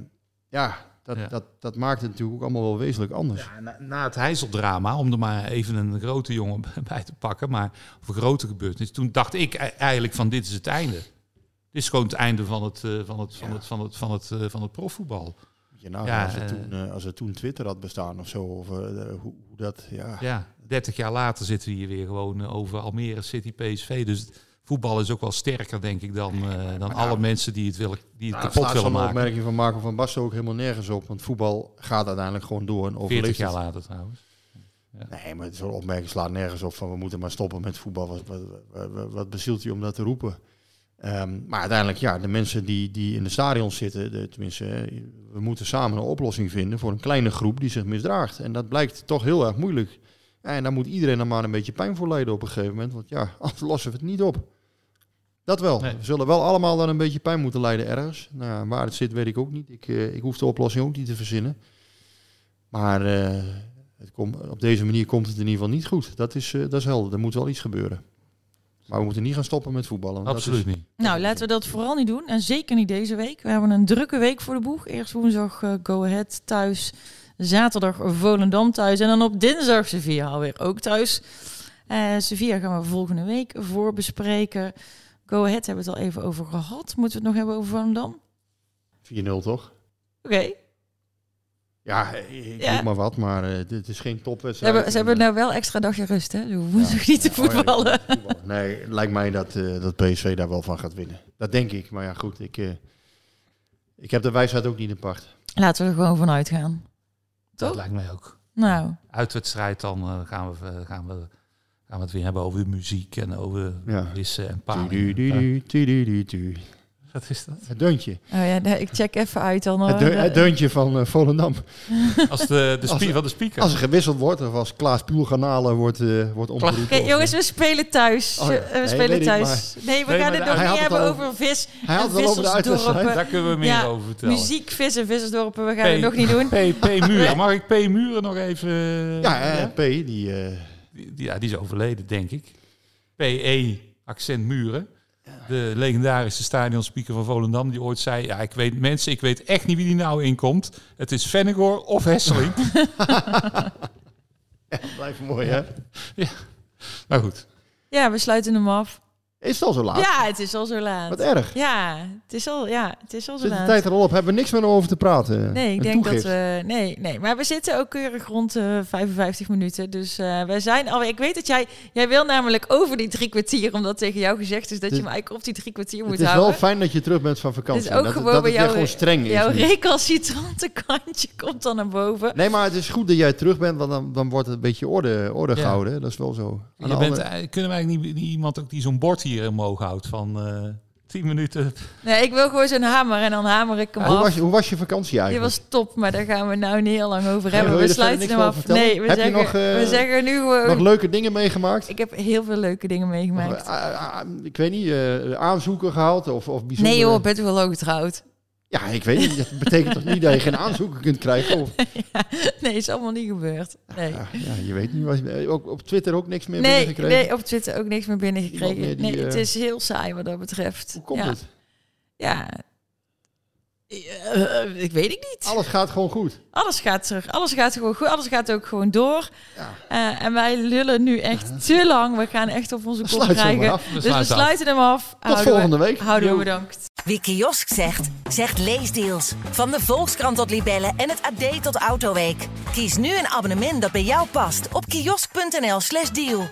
ja, dat, Ja. Dat, dat maakt het natuurlijk ook allemaal wel wezenlijk anders. Ja, na, na het Heizeldrama, om er maar even een grote jongen bij te pakken, maar of een grote gebeurtenis, toen dacht ik e- eigenlijk van dit is het einde. Dit is gewoon het einde van het, eh, van het, van het, van het, van het, eh, van het profvoetbal. Je nou, Ja, als, er eh, toen, eh, als er toen Twitter had bestaan of zo, of eh, hoe, hoe dat, ja. Ja, 30 jaar later zitten we hier weer gewoon over Almere City PSV. Dus het voetbal is ook wel sterker, denk ik, dan, eh, dan alle mensen die het, willen, die het Nou, kapot slaat willen maken. opmerking van Marco van Basten ook helemaal nergens op. Want voetbal gaat uiteindelijk gewoon door en 40 overleeft jaar het. later trouwens. Nee, maar zo'n opmerking slaat nergens op van we moeten maar stoppen met voetbal. Wat, wat, wat, wat- wat bezielt je om dat te roepen? Ehm, maar uiteindelijk, ja, de mensen die, die in de stadions zitten, de, tenminste, we moeten samen een oplossing vinden voor een kleine groep die zich misdraagt. En dat blijkt toch heel erg moeilijk. En daar moet iedereen er maar een beetje pijn voor lijden op een gegeven moment. Want ja, anders lossen we het niet op. Dat wel. Nee. We zullen wel allemaal dan een beetje pijn moeten lijden ergens. Nou, ja, waar het zit, weet ik ook niet. Ik, eh, ik hoef de oplossing ook niet te verzinnen. Maar eh, het kom, op deze manier komt het in ieder geval niet goed. Dat is, eh, dat is helder. Er moet wel iets gebeuren. Maar we moeten niet gaan stoppen met voetballen. Absoluut is- niet. Nou, laten we dat vooral niet doen. En zeker niet deze week. We hebben een drukke week voor de boeg. Eerst woensdag eh, Go Ahead thuis. Zaterdag Volendam thuis. En dan op dinsdag Sevilla alweer ook thuis. Eh Sevilla gaan we volgende week voor bespreken. Go Ahead hebben we het al even over gehad. Moeten we het nog hebben over Volendam? 4-0 toch? Oké. Ja, ik Ja. doe maar wat, maar eh, dit is geen Ze topwedstrijd. hebben, ze hebben nou wel extra dagje rust, hè? Ze hoeven zich niet te Ja, oh ja, voetballen. Nee, het lijkt mij dat, eh, dat PSV daar wel van gaat winnen. Dat denk ik. Maar ja, goed, ik, eh, ik heb de wijsheid ook niet in pacht. Laten we er gewoon van uitgaan. Dat lijkt mij ook. Nou, Uitwedstrijd, dan eh, gaan, we, eh, gaan, we, gaan we het weer hebben over muziek en over Ja. wissen en palen. Wat is dat? Het deuntje. Oh ja, nee, ik check even uit dan. Het, het deuntje van eh, Volendam. Als de, de Als- van de speaker. Als er gewisseld wordt, of als Klaas Puelganalen wordt, eh wordt omgeroepen. Jongens, we spelen thuis. Oh ja. Eh, we Nee, spelen ik, thuis. Nee, we Nee, gaan het nog niet hebben over vis Hij had en vissersdorpen. Daar kunnen we meer Ja, over vertellen. Muziek, vis en vissersdorpen, we gaan het nog niet doen. P, P Muren. Mag ik P Muren nog even... Ja, eh, P, die... eh, Die, die- ja, die is overleden, denk ik. PE, accent Muren. De legendarische stadionspeaker van Volendam, die ooit zei... Ja, ik weet, mensen, ik weet echt niet wie die nou inkomt. Het is Vennegoor of Hesseling. blijft mooi, hè? nou goed. Ja, we sluiten hem af. Is het al zo laat? Ja, het is al zo laat. Wat erg. Ja, het is al, ja, het is al zo Zit de laat. tijd er al op? Hebben we niks meer over te praten? Nee, ik Een denk dat we. Nee, nee, maar we zitten ook keurig rond eh 55 minuten. Dus eh we zijn alweer. Ik weet dat jij. Jij wil namelijk over die drie kwartier, omdat tegen jou gezegd is dat je hem eigenlijk op die drie kwartier moet Het is houden. wel fijn dat je terug bent van vakantie. Dus ook dat, gewoon dat bij het weer jou, gewoon streng is. jouw nu. recalcitrante kantje komt dan naar boven. Nee, maar het is goed dat jij terug bent, want dan, dan wordt het een beetje orde, orde Ja. gehouden. Dat is wel zo. Aan Je bent, andere- eh, kunnen we eigenlijk niet, niet iemand ook die zo'n bord hier omhoog houdt van eh 10 minuten? Nee, ik wil gewoon zo'n hamer en dan hamer ik hem hoe, af. was je, hoe was je vakantie Die eigenlijk? was top, maar daar gaan we nou niet heel lang over Ja, hebben. We sluiten hem af. Nee, we Heb je zeggen, nog, eh, we zeggen nu gewoon. Nog leuke dingen meegemaakt? Ik heb heel veel leuke dingen meegemaakt. Of, eh, ah, ah, ik weet niet, eh, aanzoeken gehaald of, of bijzonder... Nee joh, ik ben toch wel ook getrouwd. Ja, ik weet niet. Dat betekent toch niet dat je geen aanzoeken kunt krijgen? Of, Nee, is allemaal niet gebeurd. Nee. ja, ja, je weet niet. Eh, ook op Twitter ook niks meer Nee, binnengekregen? nee, op Twitter ook niks meer binnengekregen. Iemand meer die, nee, het eh, is heel saai wat dat betreft. Hoe komt ja. het? Ja. Eh, ik weet het niet. Alles gaat gewoon goed. Alles gaat terug. Alles gaat gewoon goed. Alles gaat ook gewoon door. Eh, en wij lullen nu echt te lang. We gaan echt op onze kop krijgen. maar af. We Dus we sluiten af. hem af. Tot volgende week. Houden we bedankt. Wie kiosk zegt, zegt leesdeals. Van de Volkskrant tot Libellen en het AD tot Autoweek. Kies nu een abonnement dat bij jou past op kiosk.nl/slash deal.